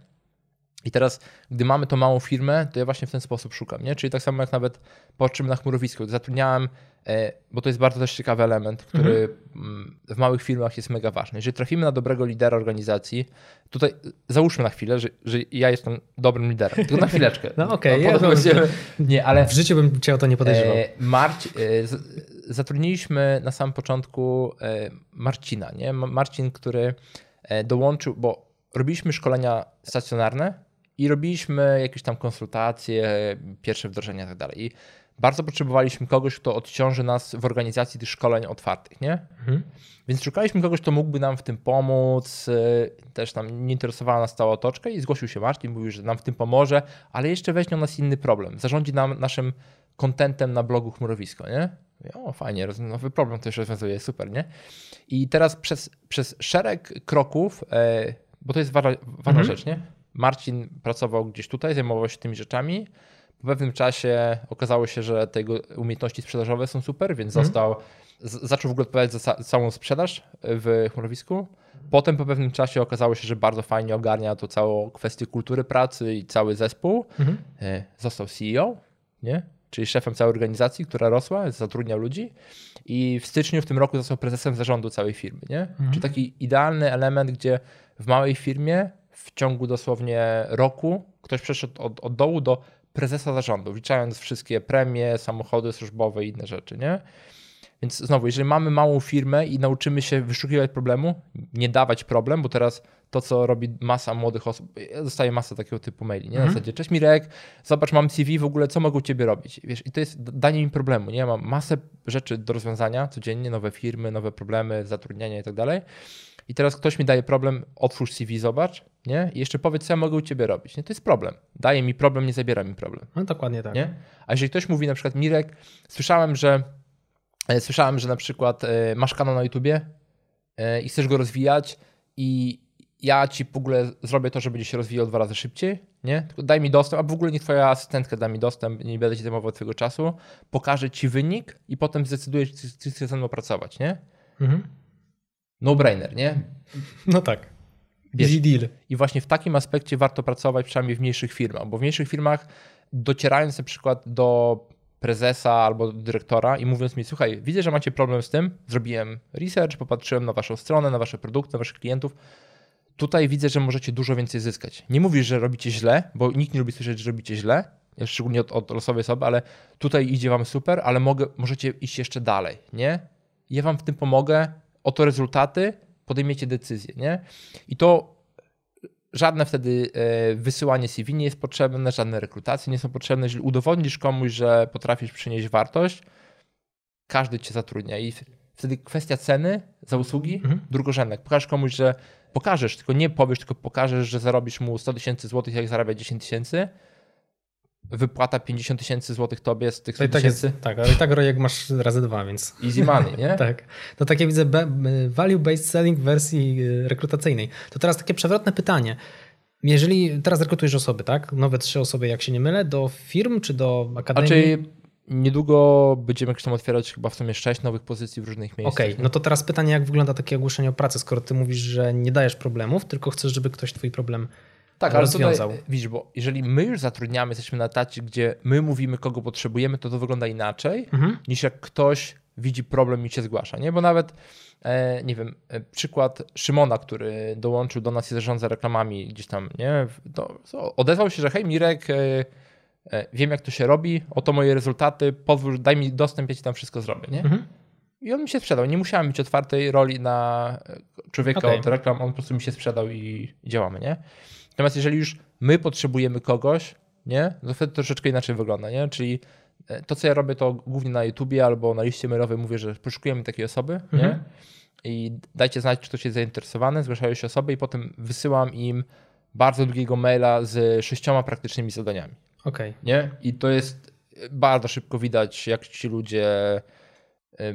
S2: I teraz, gdy mamy tą małą firmę, to ja właśnie w ten sposób szukam, nie? Czyli tak samo jak nawet patrzymy na chmurowisko, gdy zatrudniałem, e, bo to jest bardzo też ciekawy element, który mm, w małych firmach jest mega ważny. Jeżeli trafimy na dobrego lidera organizacji, tutaj załóżmy na chwilę, że, że ja jestem dobrym liderem, tylko na chwileczkę.
S1: No okej,
S2: potem
S1: ja-
S2: będziemy- Nie, ale
S1: W życiu bym cię o to nie podejrzewał.
S2: E, Marci, e, zatrudniliśmy na samym początku Marcina, nie? Ma- Marcin, który dołączył, bo robiliśmy szkolenia stacjonarne i robiliśmy jakieś tam konsultacje, pierwsze wdrożenia i tak dalej. I bardzo potrzebowaliśmy kogoś, kto odciąży nas w organizacji tych szkoleń otwartych, nie?
S1: Mhm.
S2: Więc szukaliśmy kogoś, kto mógłby nam w tym pomóc. Też nam nie interesowała nas cała otoczka i zgłosił się Marcin, mówił, że nam w tym pomoże, ale jeszcze weźmie nas inny problem. Zarządzi nam naszym kontentem na blogu Chmurowisko, nie? O, fajnie, nowy problem też rozwiązuje, super, nie? I teraz przez, przez szereg kroków, e, bo to jest ważna, ważna mhm. rzecz, nie? Marcin pracował gdzieś tutaj, zajmował się tymi rzeczami. Po pewnym czasie okazało się, że te jego umiejętności sprzedażowe są super, więc mhm. został, z, zaczął w ogóle odpowiadać za całą sprzedaż w chmurowisku. Potem po pewnym czasie okazało się, że bardzo fajnie ogarnia to całą kwestię kultury pracy i cały zespół. Mhm. E, został CEO, nie? czyli szefem całej organizacji, która rosła, zatrudniał ludzi i w styczniu w tym roku został prezesem zarządu całej firmy. Nie? Mhm. Czyli taki idealny element, gdzie w małej firmie w ciągu dosłownie roku ktoś przeszedł od, od dołu do prezesa zarządu, wliczając wszystkie premie, samochody służbowe i inne rzeczy. Nie? Więc znowu, jeżeli mamy małą firmę i nauczymy się wyszukiwać problemu, nie dawać problem, bo teraz to, co robi masa młodych osób, dostaje masę takiego typu maili, nie? Na mhm. zasadzie, cześć Mirek, zobacz, mam CV, w ogóle co mogą ciebie robić? Wiesz, i to jest danie im problemu, nie? Mam masę rzeczy do rozwiązania codziennie, nowe firmy, nowe problemy, zatrudniania i tak dalej. I teraz ktoś mi daje problem, otwórz CV, zobacz, nie? I jeszcze powiedz, co ja mogę u ciebie robić. Nie? To jest problem. Daje mi problem, nie zabiera mi problem.
S1: No dokładnie tak.
S2: Nie? A jeżeli ktoś mówi na przykład, Mirek, słyszałem, że E, słyszałem, że na przykład e, masz kanał na YouTubie e, i chcesz go rozwijać i ja ci w ogóle zrobię to, że będzie się rozwijał dwa razy szybciej, nie? Tylko daj mi dostęp, a w ogóle nie twoja asystentka da mi dostęp, nie będę ci zajmował twojego czasu, pokażę ci wynik i potem zdecydujesz, czy chcesz ze mną pracować, nie? Mhm. No-brainer, nie?
S1: No tak. Easy deal.
S2: I właśnie w takim aspekcie warto pracować, przynajmniej w mniejszych firmach, bo w mniejszych firmach docierając na przykład do prezesa albo dyrektora i mówiąc mi, słuchaj, widzę, że macie problem z tym, zrobiłem research, popatrzyłem na waszą stronę, na wasze produkty, na waszych klientów, tutaj widzę, że możecie dużo więcej zyskać. Nie mówisz, że robicie źle, bo nikt nie lubi słyszeć, że robicie źle, szczególnie od, od losowej osoby, ale tutaj idzie wam super, ale mogę, możecie iść jeszcze dalej, nie? Ja wam w tym pomogę, oto rezultaty, podejmiecie decyzję, nie? I to Żadne wtedy e, wysyłanie CV nie jest potrzebne, żadne rekrutacje nie są potrzebne. Jeżeli udowodnisz komuś, że potrafisz przynieść wartość, każdy cię zatrudnia i wtedy kwestia ceny za usługi mhm. drugorzędna. Pokażesz komuś, że pokażesz, tylko nie powiesz, tylko pokażesz, że zarobisz mu 100 tysięcy złotych, jak zarabia 10 tysięcy, wypłata 50 tysięcy złotych tobie z tych 100
S1: tak
S2: tysięcy.
S1: Tak, ale i tak rojek masz razy dwa, więc...
S2: Easy money, nie?
S1: tak. To takie widzę value-based selling w wersji y, rekrutacyjnej. To teraz takie przewrotne pytanie. Jeżeli teraz rekrutujesz osoby, tak? Nowe trzy osoby, jak się nie mylę, do firm czy do akademii?
S2: Znaczy, niedługo będziemy tam otwierać chyba w sumie sześć nowych pozycji w różnych miejscach.
S1: Okej, okay, no to teraz pytanie, jak wygląda takie ogłoszenie o pracy, skoro ty mówisz, że nie dajesz problemów, tylko chcesz, żeby ktoś twój problem tak, ale rozwiązał. Tutaj,
S2: widzisz, bo jeżeli my już zatrudniamy, jesteśmy na etacie, gdzie my mówimy, kogo potrzebujemy, to to wygląda inaczej, mhm. niż jak ktoś widzi problem i się zgłasza, nie? Bo nawet, e, nie wiem, e, przykład Szymona, który dołączył do nas i zarządza reklamami gdzieś tam, nie? To, to odezwał się, że hej Mirek, e, e, wiem jak to się robi, oto moje rezultaty, pozwól, daj mi dostęp, ja ci tam wszystko zrobię, nie? Mhm. I on mi się sprzedał. Nie musiałem mieć otwartej roli na e, człowieka okay. od reklam, on po prostu mi się sprzedał i działamy, nie? Natomiast jeżeli już my potrzebujemy kogoś, nie, to wtedy troszeczkę inaczej wygląda, nie? Czyli e, to, co ja robię, to głównie na YouTubie albo na liście mailowej mówię, że poszukujemy takiej osoby, mhm. nie? I dajcie znać, czy ktoś jest zainteresowany, zgłaszają się osoby i potem wysyłam im bardzo długiego maila z sześcioma praktycznymi zadaniami.
S1: Okay.
S2: Nie? I to jest bardzo szybko widać, jak ci ludzie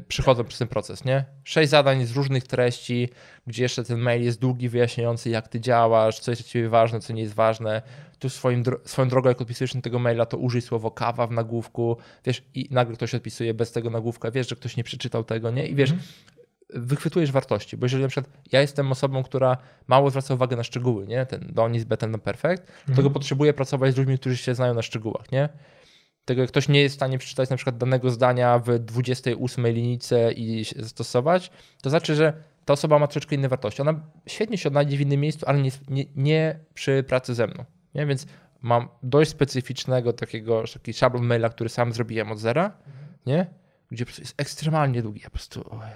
S2: przychodzą przez ten proces, nie? Sześć zadań z różnych treści, gdzie jeszcze ten mail jest długi, wyjaśniający, jak ty działasz, co jest dla ciebie ważne, co nie jest ważne. Tu swoim, swoją drogą, jak odpisujesz na tego maila, to użyj słowo kawa w nagłówku, wiesz, i nagle ktoś odpisuje bez tego nagłówka, wiesz, że ktoś nie przeczytał tego, nie? I wiesz, mm. wychwytujesz wartości, bo jeżeli na przykład ja jestem osobą, która mało zwraca uwagę na szczegóły, nie? Ten Donis, Betten, no perfect, mm. to go mhm. potrzebuję pracować z ludźmi, którzy się znają na szczegółach, nie? Tego jak ktoś nie jest w stanie przeczytać na przykład danego zdania w 28 linijce i stosować, to znaczy, że ta osoba ma troszeczkę inne wartości. Ona świetnie się odnajdzie w innym miejscu, ale nie, nie, nie przy pracy ze mną. Nie? Więc mam dość specyficznego takiego taki szablon maila, który sam zrobiłem od zera, nie? gdzie po prostu jest ekstremalnie długi. Ja po prostu... Oh,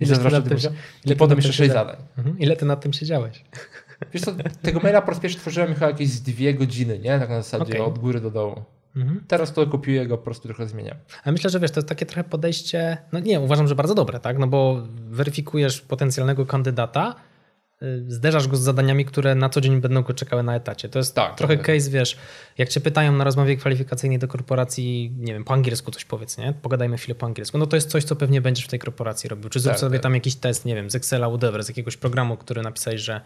S1: ile ty tym,
S2: potem jeszcze sześć zadań.
S1: Mhm. Ile ty nad tym siedziałeś?
S2: Wiesz co, tego maila po raz pierwszy tworzyłem chyba jakieś dwie godziny, nie? Tak na zasadzie okay. od góry do dołu. Mhm. Teraz to kopiuję go, po prostu trochę zmieniam.
S1: Ale myślę, że wiesz, to jest takie trochę podejście, no nie, uważam, że bardzo dobre, tak? No bo weryfikujesz potencjalnego kandydata, y, zderzasz go z zadaniami, które na co dzień będą go czekały na etacie. To jest
S2: Tak,
S1: trochę
S2: tak.
S1: case, wiesz, jak cię pytają na rozmowie kwalifikacyjnej do korporacji, nie wiem, po angielsku coś powiedz, nie? Pogadajmy chwilę po angielsku. No to jest coś, co pewnie będziesz w tej korporacji robił. Czy zrób
S2: Tak,
S1: sobie
S2: tak.
S1: tam jakiś test, nie wiem, z Excela, whatever, z jakiegoś programu, który napisałeś, że,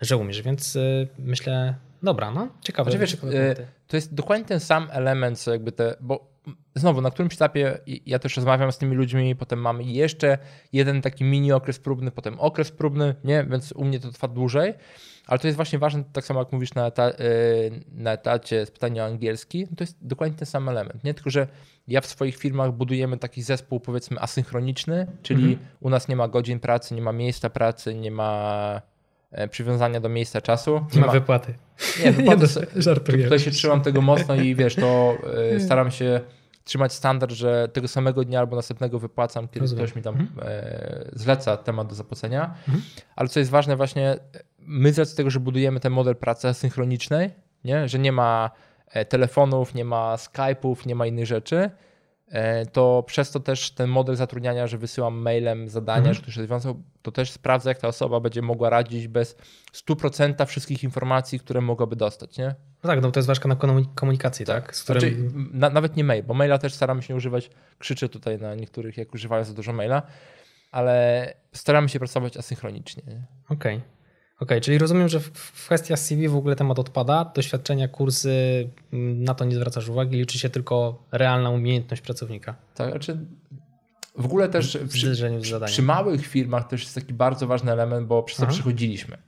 S1: że umiesz. Więc y, myślę, dobra, no, ciekawe.
S2: Znaczy, wiesz, e, to jest dokładnie ten sam element, co jakby te, bo znowu na którymś etapie ja też rozmawiam z tymi ludźmi, potem mamy jeszcze jeden taki mini okres próbny, potem okres próbny, nie, więc u mnie to trwa dłużej, ale to jest właśnie ważne, tak samo jak mówisz na, eta, e, na etacie z pytania o angielski, to jest dokładnie ten sam element, nie, tylko że ja w swoich firmach budujemy taki zespół powiedzmy asynchroniczny, czyli
S1: Mhm.
S2: u nas nie ma godzin pracy, nie ma miejsca pracy, nie ma przywiązania do miejsca czasu.
S1: Nie ma wypłaty.
S2: Nie, wypłaty,
S1: Nie,
S2: są-
S1: żartuję.
S2: Tutaj się trzymam tego mocno i wiesz, to y, staram się trzymać standard, że tego samego dnia albo następnego wypłacam, kiedy
S1: Rozumiem.
S2: ktoś mi tam e, zleca temat do zapłacenia.
S1: Mhm.
S2: Ale co jest ważne właśnie, my z racji tego, że budujemy ten model pracy asynchronicznej, nie? że nie ma e, telefonów, nie ma Skype'ów, nie ma innych rzeczy, e, to przez to też ten model zatrudniania, że wysyłam mailem zadania,
S1: Mhm.
S2: że ktoś rozwiązał, to też sprawdza, jak ta osoba będzie mogła radzić bez 100% wszystkich informacji, które mogłaby dostać. Nie?
S1: No tak, no to jest ważka na komu- komunikacji, tak? Z którym...
S2: Znaczy, na, nawet nie mail, bo maila też staramy się nie używać. Krzyczę tutaj na niektórych, jak używają za dużo maila, ale staramy się pracować asynchronicznie. nie?
S1: Okej. Okej, czyli rozumiem, że w, kwestia CV w ogóle temat odpada, doświadczenia, kursy, mm, na to nie zwracasz uwagi, liczy się tylko realna umiejętność pracownika
S2: Tak, znaczy w ogóle też
S1: w
S2: przy,
S1: zadaniem.
S2: przy małych firmach też jest taki bardzo ważny element, bo przez to
S1: Aha.
S2: przechodziliśmy.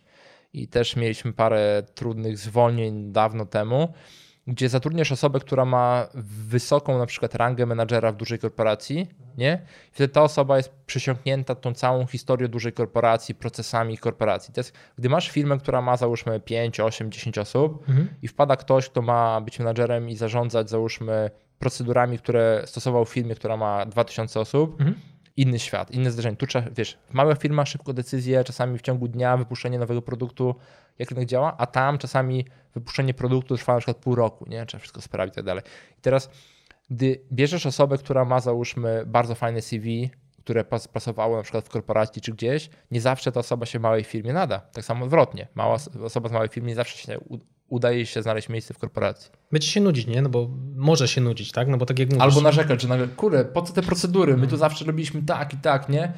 S2: I też mieliśmy parę trudnych zwolnień dawno temu, gdzie zatrudniasz osobę, która ma wysoką na przykład rangę menadżera w dużej korporacji, nie? I wtedy ta osoba jest przesiąknięta tą całą historią dużej korporacji, procesami korporacji. To jest, gdy masz firmę, która ma załóżmy 5, 8, 10 osób
S1: Mhm.
S2: i wpada ktoś, kto ma być menadżerem i zarządzać załóżmy procedurami, które stosował w firmie, która ma 2000 osób,
S1: Mhm.
S2: Inny świat, inne zdarzenie. Tu trzeba, wiesz, w małych firmach szybko decyzje, czasami w ciągu dnia wypuszczenie nowego produktu, jak rynek działa, a tam czasami wypuszczenie produktu trwa na przykład pół roku, nie? Trzeba wszystko sprawdzić i tak dalej. I teraz, gdy bierzesz osobę, która ma załóżmy bardzo fajne CV, które pas- pasowało na przykład w korporacji czy gdzieś, nie zawsze ta osoba się w małej firmie nada. Tak samo odwrotnie. Mała os- osoba z małej firmy nie zawsze się udaje się znaleźć miejsce w korporacji.
S1: Będzie się nudzić, nie? No bo może się nudzić, tak? No bo tak jak mówisz...
S2: Albo narzekać, że nagle, kurde, po co te procedury? My tu zawsze robiliśmy tak i tak, nie?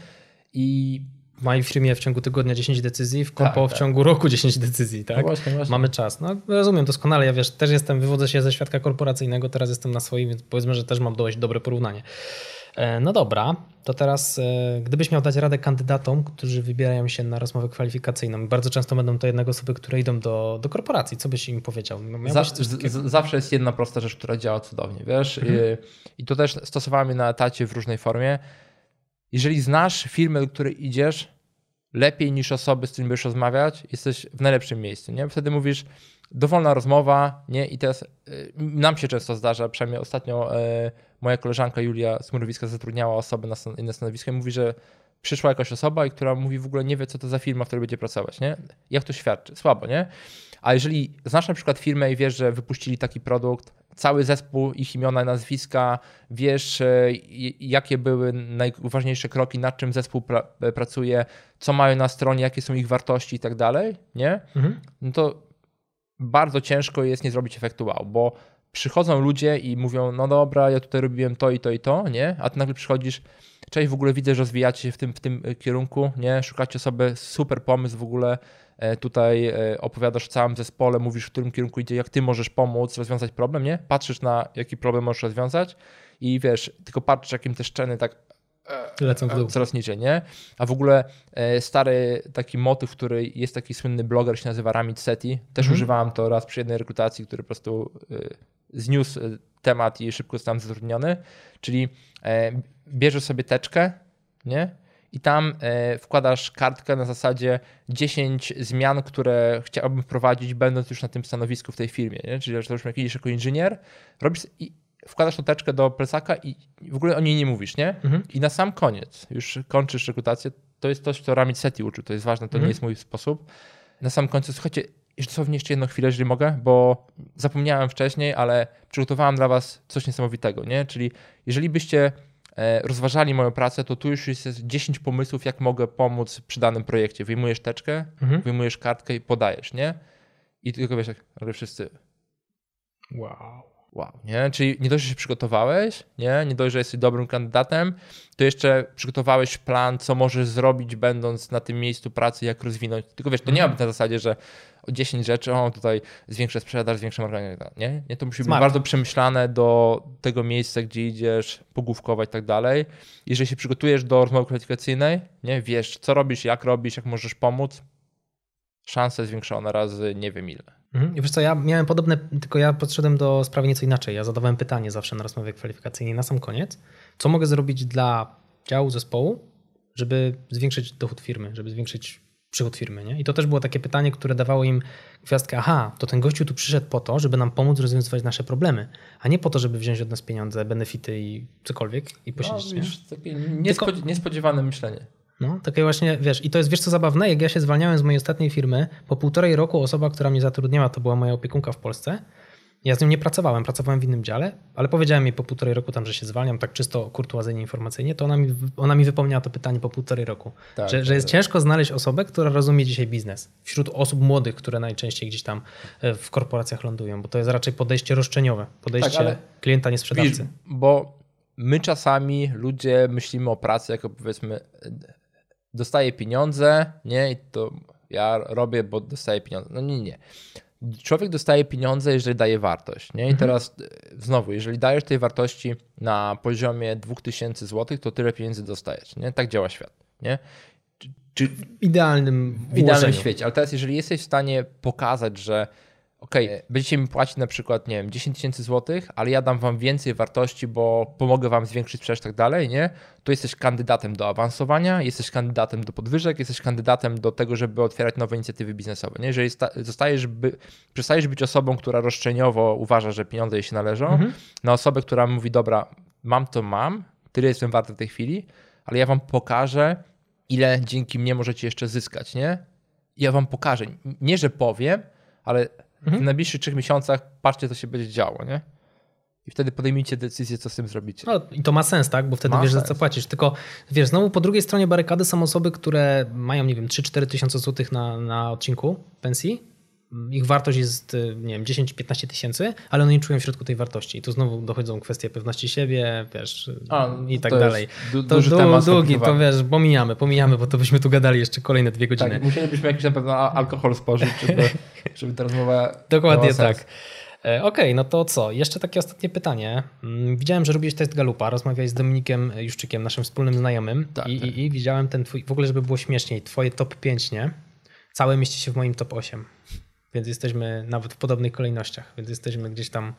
S2: I
S1: W mojej firmie w ciągu tygodnia 10 decyzji, w kompo
S2: Tak,
S1: w
S2: tak.
S1: ciągu roku 10 decyzji, tak?
S2: No właśnie, właśnie.
S1: Mamy czas. No rozumiem doskonale, ja wiesz, też jestem, wywodzę się ze świadka korporacyjnego, teraz jestem na swoim, więc powiedzmy, że też mam dość dobre porównanie. E, No dobra, to teraz e, gdybyś miał dać radę kandydatom, którzy wybierają się na rozmowę kwalifikacyjną, bardzo często będą to jednak osoby, które idą do, do korporacji, co byś im powiedział? No, miałbyś
S2: Za,
S1: coś
S2: z, zawsze jest jedna prosta rzecz, która działa cudownie, wiesz? I, I to też stosowałem je na etacie w różnej formie. Jeżeli znasz firmę, do której idziesz, lepiej niż osoby, z którymi będziesz rozmawiać, jesteś w najlepszym miejscu, nie? Wtedy mówisz, dowolna rozmowa, nie? I teraz y, nam się często zdarza, przynajmniej ostatnio y, moja koleżanka Julia z Murowiska zatrudniała osobę na inne stanowisko i mówi, że przyszła jakaś osoba, i która mówi w ogóle nie wie, co to za firma, w której będzie pracować, nie? Jak to świadczy? Słabo, nie? A jeżeli znasz na przykład firmę i wiesz, że wypuścili taki produkt, cały zespół, ich imiona, nazwiska, wiesz, i- jakie były najważniejsze kroki, nad czym zespół pra- e, pracuje, co mają na stronie, jakie są ich wartości i tak dalej, nie?
S1: Mhm.
S2: No to bardzo ciężko jest nie zrobić efektu wow, bo przychodzą ludzie i mówią, no dobra, ja tutaj robiłem to i to i to, nie? A ty nagle przychodzisz, cześć, w ogóle widzę, że rozwijacie się w tym, w tym e, kierunku, nie? Szukacie sobie super pomysł w ogóle, e, tutaj e, opowiadasz o całym zespole, mówisz, w którym kierunku idzie, jak ty możesz pomóc rozwiązać problem, nie? Patrzysz na jaki problem możesz rozwiązać i wiesz, tylko patrzysz, jakim te szczeny tak
S1: Lecą w dół.
S2: coraz niżej, nie? A w ogóle e, stary taki motyw, który jest taki słynny bloger, się nazywa Ramit Seti. Też
S1: Mhm.
S2: używałem to raz przy jednej rekrutacji, który po prostu e, zniósł e, temat i szybko zostałem zatrudniony. Czyli bierzesz sobie teczkę, nie? I tam wkładasz kartkę na zasadzie 10 zmian, które chciałbym wprowadzić, będąc już na tym stanowisku w tej firmie. Nie? Czyli, że to już jak idziesz jako inżynier, robisz i wkładasz tą teczkę do plecaka i w ogóle o niej nie mówisz, nie?
S1: Mhm.
S2: I na sam koniec, już kończysz rekrutację, to jest coś, co Ramit Seti uczył, to jest ważne, to
S1: Mhm.
S2: nie jest mój sposób. Na sam końcu, słuchajcie, dosłownie jeszcze jedną chwilę, jeżeli mogę, bo zapomniałem wcześniej, ale przygotowałem dla was coś niesamowitego, nie? Czyli jeżeli byście e, rozważali moją pracę, to tu już jest 10 pomysłów, jak mogę pomóc przy danym projekcie. Wyjmujesz teczkę,
S1: Mhm.
S2: wyjmujesz kartkę i podajesz, nie? I tylko wiesz, jak wszyscy
S1: Wow.
S2: Wow, nie? Czyli nie dość, że się przygotowałeś, nie? Nie dość, że jesteś dobrym kandydatem, to jeszcze przygotowałeś plan, co możesz zrobić, będąc na tym miejscu pracy, jak rozwinąć. Tylko wiesz, to nie ma być na zasadzie, że o 10 rzeczy, o tutaj zwiększę sprzedaż, zwiększę marketing, nie? Nie, to musi
S1: Smart.
S2: być bardzo przemyślane do tego miejsca, gdzie idziesz, pogłówkować i tak dalej. Jeżeli się przygotujesz do rozmowy kwalifikacyjnej, nie? Wiesz, co robisz, jak robisz, jak możesz pomóc, szansa zwiększona razy nie wiem ile.
S1: Mhm. I wiesz co, ja miałem podobne, tylko ja podszedłem do sprawy nieco inaczej. Ja zadawałem pytanie zawsze na rozmowie kwalifikacyjnej na sam koniec. Co mogę zrobić dla działu, zespołu, żeby zwiększyć dochód firmy, żeby zwiększyć przychód firmy, nie? I to też było takie pytanie, które dawało im gwiazdkę, aha, to ten gościu tu przyszedł po to, żeby nam pomóc rozwiązywać nasze problemy, a nie po to, żeby wziąć od nas pieniądze, benefity i cokolwiek i posiedzieć, nie?
S2: No, wiesz, takie niespodzie- niespodziewane myślenie.
S1: No, takie właśnie, wiesz, i to jest, wiesz co zabawne, jak ja się zwalniałem z mojej ostatniej firmy, po półtorej roku osoba, która mnie zatrudniała, to była moja opiekunka w Polsce, ja z nią nie pracowałem, pracowałem w innym dziale, ale powiedziałem jej po półtorej roku tam, że się zwalniam, tak czysto kurtuazyjnie informacyjnie, to ona mi, ona mi wypomniała to pytanie po półtorej roku,
S2: Tak,
S1: że,
S2: tak,
S1: że jest
S2: tak.
S1: ciężko znaleźć osobę, która rozumie dzisiaj biznes. Wśród osób młodych, które najczęściej gdzieś tam e, w korporacjach lądują, bo to jest raczej podejście roszczeniowe, podejście
S2: Tak,
S1: klienta, nie sprzedawcy.
S2: Bo my czasami ludzie myślimy o pracy jako powiedzmy dostaję pieniądze, nie, i to ja robię, bo dostaję pieniądze. No nie, nie. Człowiek dostaje pieniądze, jeżeli daje wartość, nie? I teraz e, znowu, jeżeli dajesz tej wartości na poziomie 2000 zł, to tyle pieniędzy dostajesz, nie? Tak działa świat, nie? Czy,
S1: W idealnym
S2: w idealnym świecie. Ale teraz, jeżeli jesteś w stanie pokazać, że OK, będziecie mi płacić na przykład, nie wiem, 10 tysięcy złotych, ale ja dam wam więcej wartości, bo pomogę wam zwiększyć sprzedaż i tak dalej, nie? To jesteś kandydatem do awansowania, jesteś kandydatem do podwyżek, jesteś kandydatem do tego, żeby otwierać nowe inicjatywy biznesowe, nie? Jeżeli sta- zostajesz, by, przestajesz być osobą, która roszczeniowo uważa, że pieniądze jej się należą,
S1: Mhm.
S2: na osobę, która mówi, dobra, mam to mam, tyle jestem warty w tej chwili, ale ja wam pokażę, ile dzięki mnie możecie jeszcze zyskać, nie? Ja wam pokażę. Nie, że powiem, ale w najbliższych trzech miesiącach patrzcie, co się będzie działo, nie? I wtedy podejmijcie decyzję, co z tym zrobicie.
S1: No i to ma sens, tak? Bo wtedy
S2: Ma
S1: wiesz, za
S2: sens.
S1: co płacisz. Tylko wiesz, znowu po drugiej stronie barykady są osoby, które mają, nie wiem, 3-4 tysiące złotych na, na odcinku pensji. Ich wartość jest, y, nie wiem, 10-15 tysięcy, ale one nie czują w środku tej wartości. I tu znowu dochodzą kwestie pewności siebie, wiesz,
S2: A,
S1: i tak
S2: to jest
S1: dalej.
S2: du-
S1: to
S2: duży
S1: du-
S2: temat
S1: długi, to wiesz, pomijamy, pomijamy, bo to byśmy tu gadali jeszcze kolejne dwie godziny.
S2: Tak, musielibyśmy jakiś na pewno alkohol spożyć, żeby, żeby ta rozmowa
S1: Dokładnie tak. E, Okej, no to co? Jeszcze takie ostatnie pytanie. Mm, Widziałem, że robiłeś test Galupa, rozmawiałeś z Dominikiem Juszczykiem, naszym wspólnym znajomym
S2: Tak,
S1: i,
S2: tak.
S1: i, i widziałem ten twój, w ogóle żeby było śmieszniej, twoje top 5, nie? Całe mieści się w moim top 8, więc jesteśmy nawet w podobnych kolejnościach, więc jesteśmy gdzieś tam,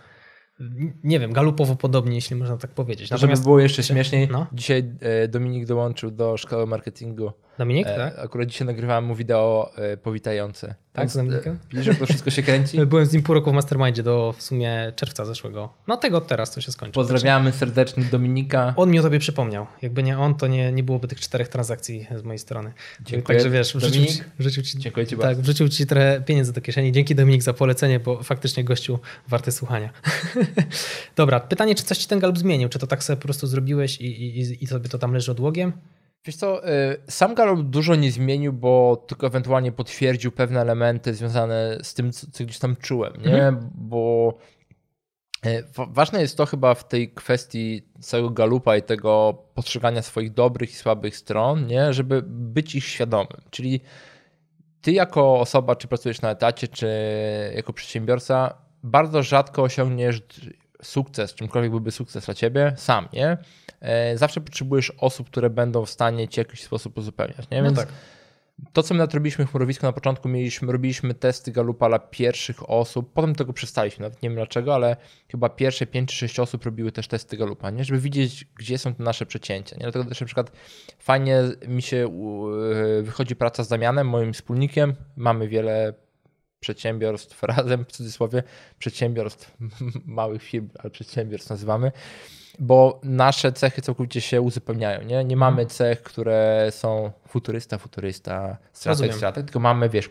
S1: nie wiem, galupowo podobnie, jeśli można tak powiedzieć.
S2: Żeby było jeszcze śmieszniej,
S1: No.
S2: dzisiaj e, Dominik dołączył do szkoły marketingu.
S1: Dominik,
S2: E,
S1: tak?
S2: Akurat dzisiaj nagrywałem mu wideo e, powitające.
S1: Tak, z
S2: e,
S1: Dominikiem?
S2: Widzisz, jak to wszystko się kręci?
S1: Byłem z nim pół roku w Mastermindzie do w sumie czerwca zeszłego. No tego teraz to się skończy.
S2: Pozdrawiamy serdecznie Dominika.
S1: On mi o tobie przypomniał. Jakby nie on, to nie, nie byłoby tych czterech transakcji z mojej strony.
S2: Dziękuję.
S1: Także wiesz, wrzucił ci, wrzucił ci,
S2: dziękuję ci
S1: tak,
S2: bardzo.
S1: wrzucił ci trochę pieniędzy do kieszeni. Dzięki Dominik za polecenie, bo faktycznie gościu warty słuchania. Dobra, pytanie, czy coś ci ten galop zmienił? Czy to tak sobie po prostu zrobiłeś i, i, i sobie to tam leży odłogiem?
S2: Wiesz co, y, sam Gallup dużo nie zmienił, bo tylko ewentualnie potwierdził pewne elementy związane z tym, co, co gdzieś tam czułem, nie? Bo y, wa- ważne jest to chyba w tej kwestii całego Galupa i tego postrzegania swoich dobrych i słabych stron, nie? Żeby być ich świadomym. Czyli ty jako osoba, czy pracujesz na etacie, czy jako przedsiębiorca, bardzo rzadko osiągniesz sukces, czymkolwiek byłby sukces dla ciebie, sam, nie? E, Zawsze potrzebujesz osób, które będą w stanie cię w jakiś sposób uzupełniać, nie?
S1: No
S2: Więc
S1: tak.
S2: to, co my nawet robiliśmy w chmurowisku na początku, mieliśmy, robiliśmy testy Galupa dla pierwszych osób, potem tego przestaliśmy, nawet nie wiem dlaczego, ale chyba pierwsze 5 czy 6 osób robiły też testy Galupa, nie? żeby widzieć, gdzie są te nasze przecięcia. Nie? Dlatego też na przykład fajnie mi się u- wychodzi praca z Damianem, moim wspólnikiem, mamy wiele przedsiębiorstw razem, w cudzysłowie, przedsiębiorstw, małych firm, ale przedsiębiorstw nazywamy, bo nasze cechy całkowicie się uzupełniają. Nie, nie mamy cech, które są futurysta, futurysta, strateg, strateg, tylko mamy, wiesz,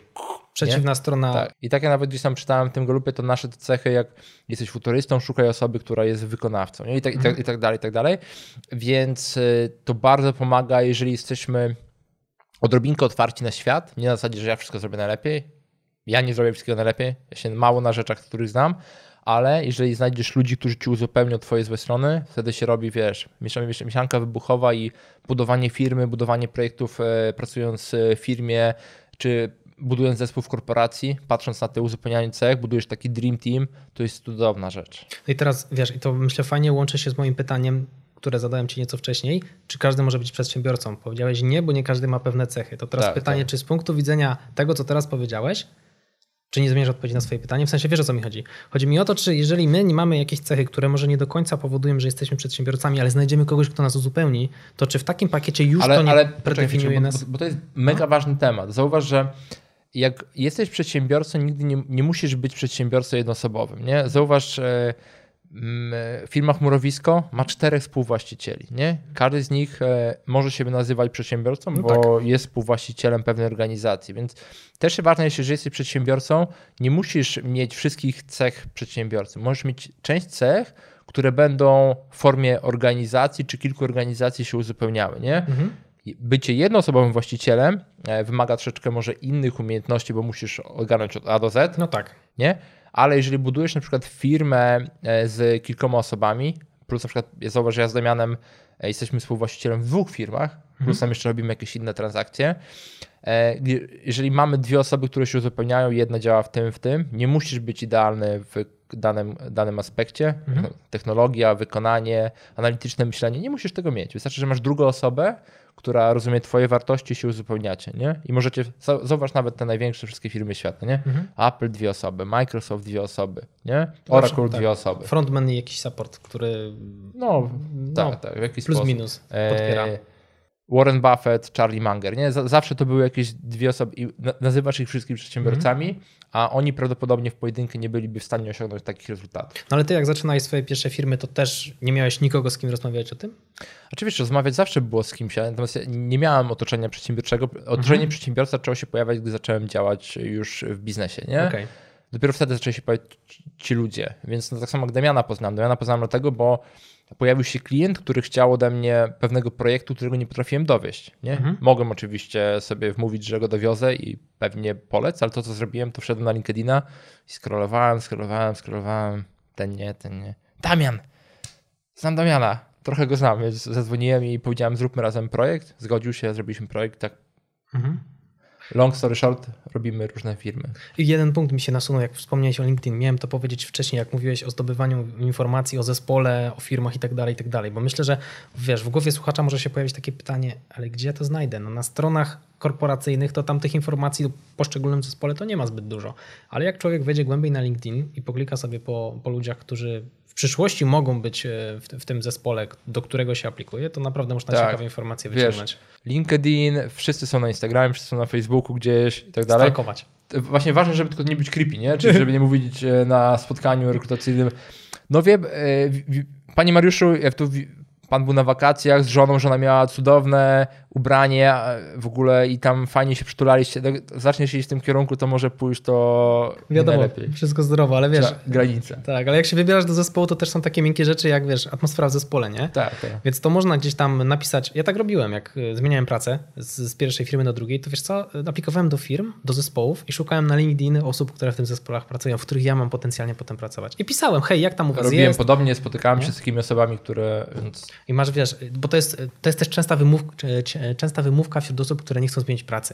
S1: Przeciwna
S2: nie?
S1: strona.
S2: Tak. I tak ja nawet gdzieś tam czytałem w tym grupie, to nasze te cechy, jak jesteś futurystą, szukaj osoby, która jest wykonawcą. Nie? I, tak, i, tak, I tak dalej, i tak dalej. Więc y, to bardzo pomaga, jeżeli jesteśmy odrobinkę otwarci na świat, nie na zasadzie, że ja wszystko zrobię najlepiej. Ja nie zrobię wszystkiego najlepiej, ja się mało na rzeczach, których znam, ale jeżeli znajdziesz ludzi, którzy ci uzupełnią twoje złe strony, wtedy się robi, wiesz, mieszanka wybuchowa i budowanie firmy, budowanie projektów e, pracując w firmie, czy budując zespół w korporacji, patrząc na te uzupełnianie cech, budujesz taki dream team, to jest cudowna rzecz.
S1: No i teraz, wiesz, i to myślę fajnie łączy się z moim pytaniem, które zadałem ci nieco wcześniej, czy każdy może być przedsiębiorcą? Powiedziałeś nie, bo nie każdy ma pewne cechy. To teraz
S2: Tak,
S1: pytanie,
S2: tak.
S1: czy z punktu widzenia tego, co teraz powiedziałeś, czy nie zmierzasz odpowiedzi na swoje pytanie? W sensie wiesz o co mi chodzi. Chodzi mi o to, czy jeżeli my nie mamy jakieś cechy, które może nie do końca powodują, że jesteśmy przedsiębiorcami, ale znajdziemy kogoś, kto nas uzupełni, to czy w takim pakiecie już to nie
S2: poczekaj
S1: predefiniuje nas?
S2: Bo, bo to jest mega ważny temat. Zauważ, że jak jesteś przedsiębiorcą, nigdy nie, nie musisz być przedsiębiorcą jednoosobowym. Nie? Zauważ, e, firma Chmurowisko ma czterech współwłaścicieli. Nie? Każdy z nich e, może się nazywać przedsiębiorcą,
S1: No
S2: bo jest współwłaścicielem pewnej organizacji. Więc też ważne jest, że jesteś przedsiębiorcą, nie musisz mieć wszystkich cech przedsiębiorcy. Możesz mieć część cech, które będą w formie organizacji czy kilku organizacji się uzupełniały. Nie?
S1: Mhm.
S2: bycie jednoosobowym właścicielem e, wymaga troszeczkę może innych umiejętności, bo musisz ogarnąć od A do Z,
S1: No tak.
S2: nie? Ale jeżeli budujesz na przykład firmę e, z kilkoma osobami, plus na przykład że ja z Damianem e, jesteśmy współwłaścicielem w dwóch firmach, plus tam jeszcze robimy jakieś inne transakcje. E, Jeżeli mamy dwie osoby, które się uzupełniają, jedna działa w tym, w tym, nie musisz być idealny w danym, danym aspekcie. Technologia, wykonanie, analityczne myślenie, nie musisz tego mieć. Wystarczy, że masz drugą osobę, która rozumie twoje wartości, się uzupełniacie, nie? I możecie, zauważ nawet te największe wszystkie firmy świata, nie? Apple dwie osoby, Microsoft dwie osoby, nie? Oracle
S1: tak.
S2: dwie osoby.
S1: Frontman i jakiś support, który
S2: No,
S1: No,
S2: tak, tak, w jakiś
S1: plus
S2: sposób.
S1: minus podpiera.
S2: E, Warren Buffett, Charlie Munger, nie? Zawsze to były jakieś dwie osoby i na- nazywasz ich wszystkimi przedsiębiorcami,
S1: Mhm.
S2: a oni prawdopodobnie w pojedynkę nie byliby w stanie osiągnąć takich rezultatów.
S1: No ale ty jak zaczynałeś swoje pierwsze firmy, to też nie miałeś nikogo, z kim rozmawiać o tym?
S2: Oczywiście, rozmawiać zawsze było z kimś, natomiast ja nie miałem otoczenia przedsiębiorczego. Otoczenie
S1: Mhm.
S2: przedsiębiorca zaczęło się pojawiać, gdy zacząłem działać już w biznesie, nie?
S1: Okej.
S2: Dopiero wtedy zaczęli się pojawiać ci- ludzie. Więc no, tak samo jak Damiana poznałem. Damiana poznałem dlatego, bo pojawił się klient, który chciał ode mnie pewnego projektu, którego nie potrafiłem dowieść. Nie?
S1: Mhm.
S2: Mogłem oczywiście sobie wmówić, że go dowiozę i pewnie polec, ale to, co zrobiłem, to wszedłem na LinkedIna i scrollowałem, scrollowałem, scrollowałem. Ten nie, ten nie. Damian! Znam Damiana. Trochę go znam, więc zadzwoniłem i powiedziałem, zróbmy razem projekt. Zgodził się, zrobiliśmy projekt. Tak.
S1: Mhm.
S2: Long story short, robimy różne firmy.
S1: I jeden punkt mi się nasunął, jak wspomniałeś o LinkedIn. Miałem to powiedzieć wcześniej, jak mówiłeś o zdobywaniu informacji o zespole, o firmach i tak dalej, i tak dalej. Bo myślę, że wiesz, w głowie słuchacza może się pojawić takie pytanie, ale gdzie ja to znajdę? No na stronach korporacyjnych to tam tych informacji o poszczególnym zespole to nie ma zbyt dużo. Ale jak człowiek wejdzie głębiej na LinkedIn i poklika sobie po, po ludziach, którzy w przyszłości mogą być e, w, w tym zespole, do którego się aplikuje, to naprawdę można
S2: Tak.
S1: ciekawe informacje
S2: Wiesz,
S1: wyciągnąć.
S2: LinkedIn, wszyscy są na Instagramie, wszyscy są na Facebooku gdzieś i tak dalej.
S1: Stalkować.
S2: Właśnie ważne, żeby tylko nie być creepy, nie? Czyli żeby nie mówić e, na spotkaniu rekrutacyjnym. No wiem, e, wi- wi- panie Mariuszu, jak tu pan był na wakacjach z żoną, żona miała cudowne ubranie w ogóle i tam fajnie się przytulaliście, tak zaczniesz iść w tym kierunku, to może pójść to nie
S1: Wiadomo,
S2: najlepiej.
S1: wszystko zdrowo, ale wiesz,
S2: Trzeba- Granice.
S1: Tak, ale jak się wybierasz do zespołu, to też są takie miękkie rzeczy, jak wiesz, atmosfera w zespole, nie?
S2: Tak, tak.
S1: Więc to można gdzieś tam napisać. Ja tak robiłem, jak y, zmieniałem pracę z, z pierwszej firmy do drugiej, to wiesz co, y, aplikowałem do firm, do zespołów i szukałem na LinkedIn osób, które w tym zespołach pracują, w których ja mam potencjalnie potem pracować. I pisałem, hej, jak tam u was
S2: Robiłem
S1: jest?
S2: podobnie, spotykałem się z takimi osobami, które... Więc...
S1: I masz, wiesz, bo to jest, to jest też częsta, wymów, czy- czy- częsta wymówka wśród osób, które nie chcą zmienić pracy.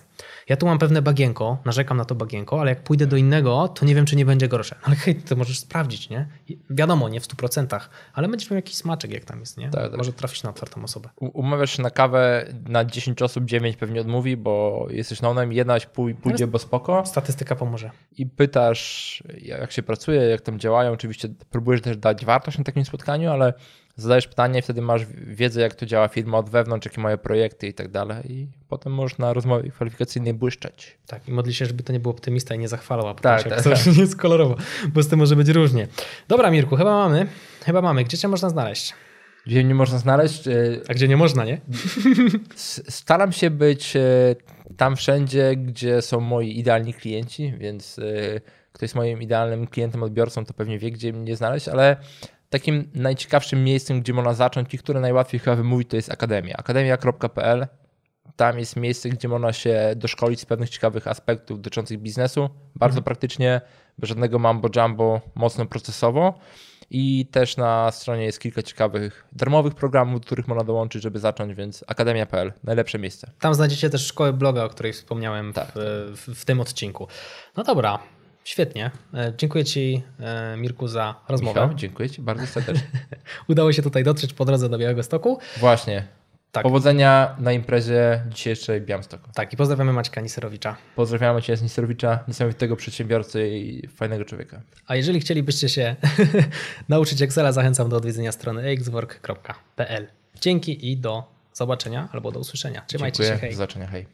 S1: Ja tu mam pewne bagienko, narzekam na to bagienko, ale jak pójdę do innego, to nie wiem, czy nie będzie gorsze. No ale hej, to możesz sprawdzić, nie? Wiadomo, nie w 100%, ale będziesz miał jakiś smaczek, jak tam jest, nie?
S2: Tak, tak.
S1: Może trafisz na otwartą osobę.
S2: Umawiasz się na kawę na 10 osób, 9 pewnie odmówi, bo jesteś na i jedna pój- pójdzie, bo spoko.
S1: Statystyka pomoże.
S2: i pytasz, jak się pracuje, jak tam działają. Oczywiście próbujesz też dać wartość na takim spotkaniu, ale zadajesz pytanie wtedy masz wiedzę, jak to działa firma od wewnątrz, jakie mają projekty i tak dalej. I potem możesz na rozmowie kwalifikacyjnej błyszczeć.
S1: Tak, i modli się, żeby to nie był optymista i nie zachwalał, a
S2: Tak,
S1: tak,
S2: tak,
S1: coś nie jest kolorowo, bo z tym może być różnie. Dobra, Mirku, chyba mamy. Chyba mamy. Gdzie cię można znaleźć?
S2: Gdzie nie można znaleźć.
S1: A gdzie nie można, nie?
S2: Staram się być e, tam wszędzie, gdzie są moi idealni klienci, więc e, kto jest moim idealnym klientem, odbiorcą, to pewnie wie, gdzie mnie znaleźć, ale takim najciekawszym miejscem, gdzie można zacząć i które najłatwiej chyba wymówić, to jest Akademia. Akademia.pl. Tam jest miejsce, gdzie można się doszkolić z pewnych ciekawych aspektów dotyczących biznesu. Bardzo praktycznie, bez żadnego mambo jumbo, mocno procesowo. I też na stronie jest kilka ciekawych darmowych programów, do których można dołączyć, żeby zacząć, więc akademia.pl najlepsze miejsce.
S1: Tam znajdziecie też szkołę bloga, o której wspomniałem
S2: Tak,
S1: w, w, w tym odcinku. No dobra, świetnie. E, Dziękuję Ci, e, Mirku, za rozmowę.
S2: Michał, dziękuję Ci bardzo serdecznie.
S1: Udało się tutaj dotrzeć po drodze do Białego Stoku.
S2: Właśnie.
S1: Tak.
S2: Powodzenia na imprezie dzisiejszej Białymstoku.
S1: Tak, i pozdrawiamy Maćka Niserowicza.
S2: Pozdrawiamy Cię z Nisterowicza, niesamowitego przedsiębiorcy i fajnego człowieka.
S1: A jeżeli chcielibyście się nauczyć Excela, zachęcam do odwiedzenia strony axwork.pl. Dzięki i do zobaczenia albo do usłyszenia. Trzymajcie
S2: Dziękuję,
S1: się, hej.
S2: do zobaczenia, hej.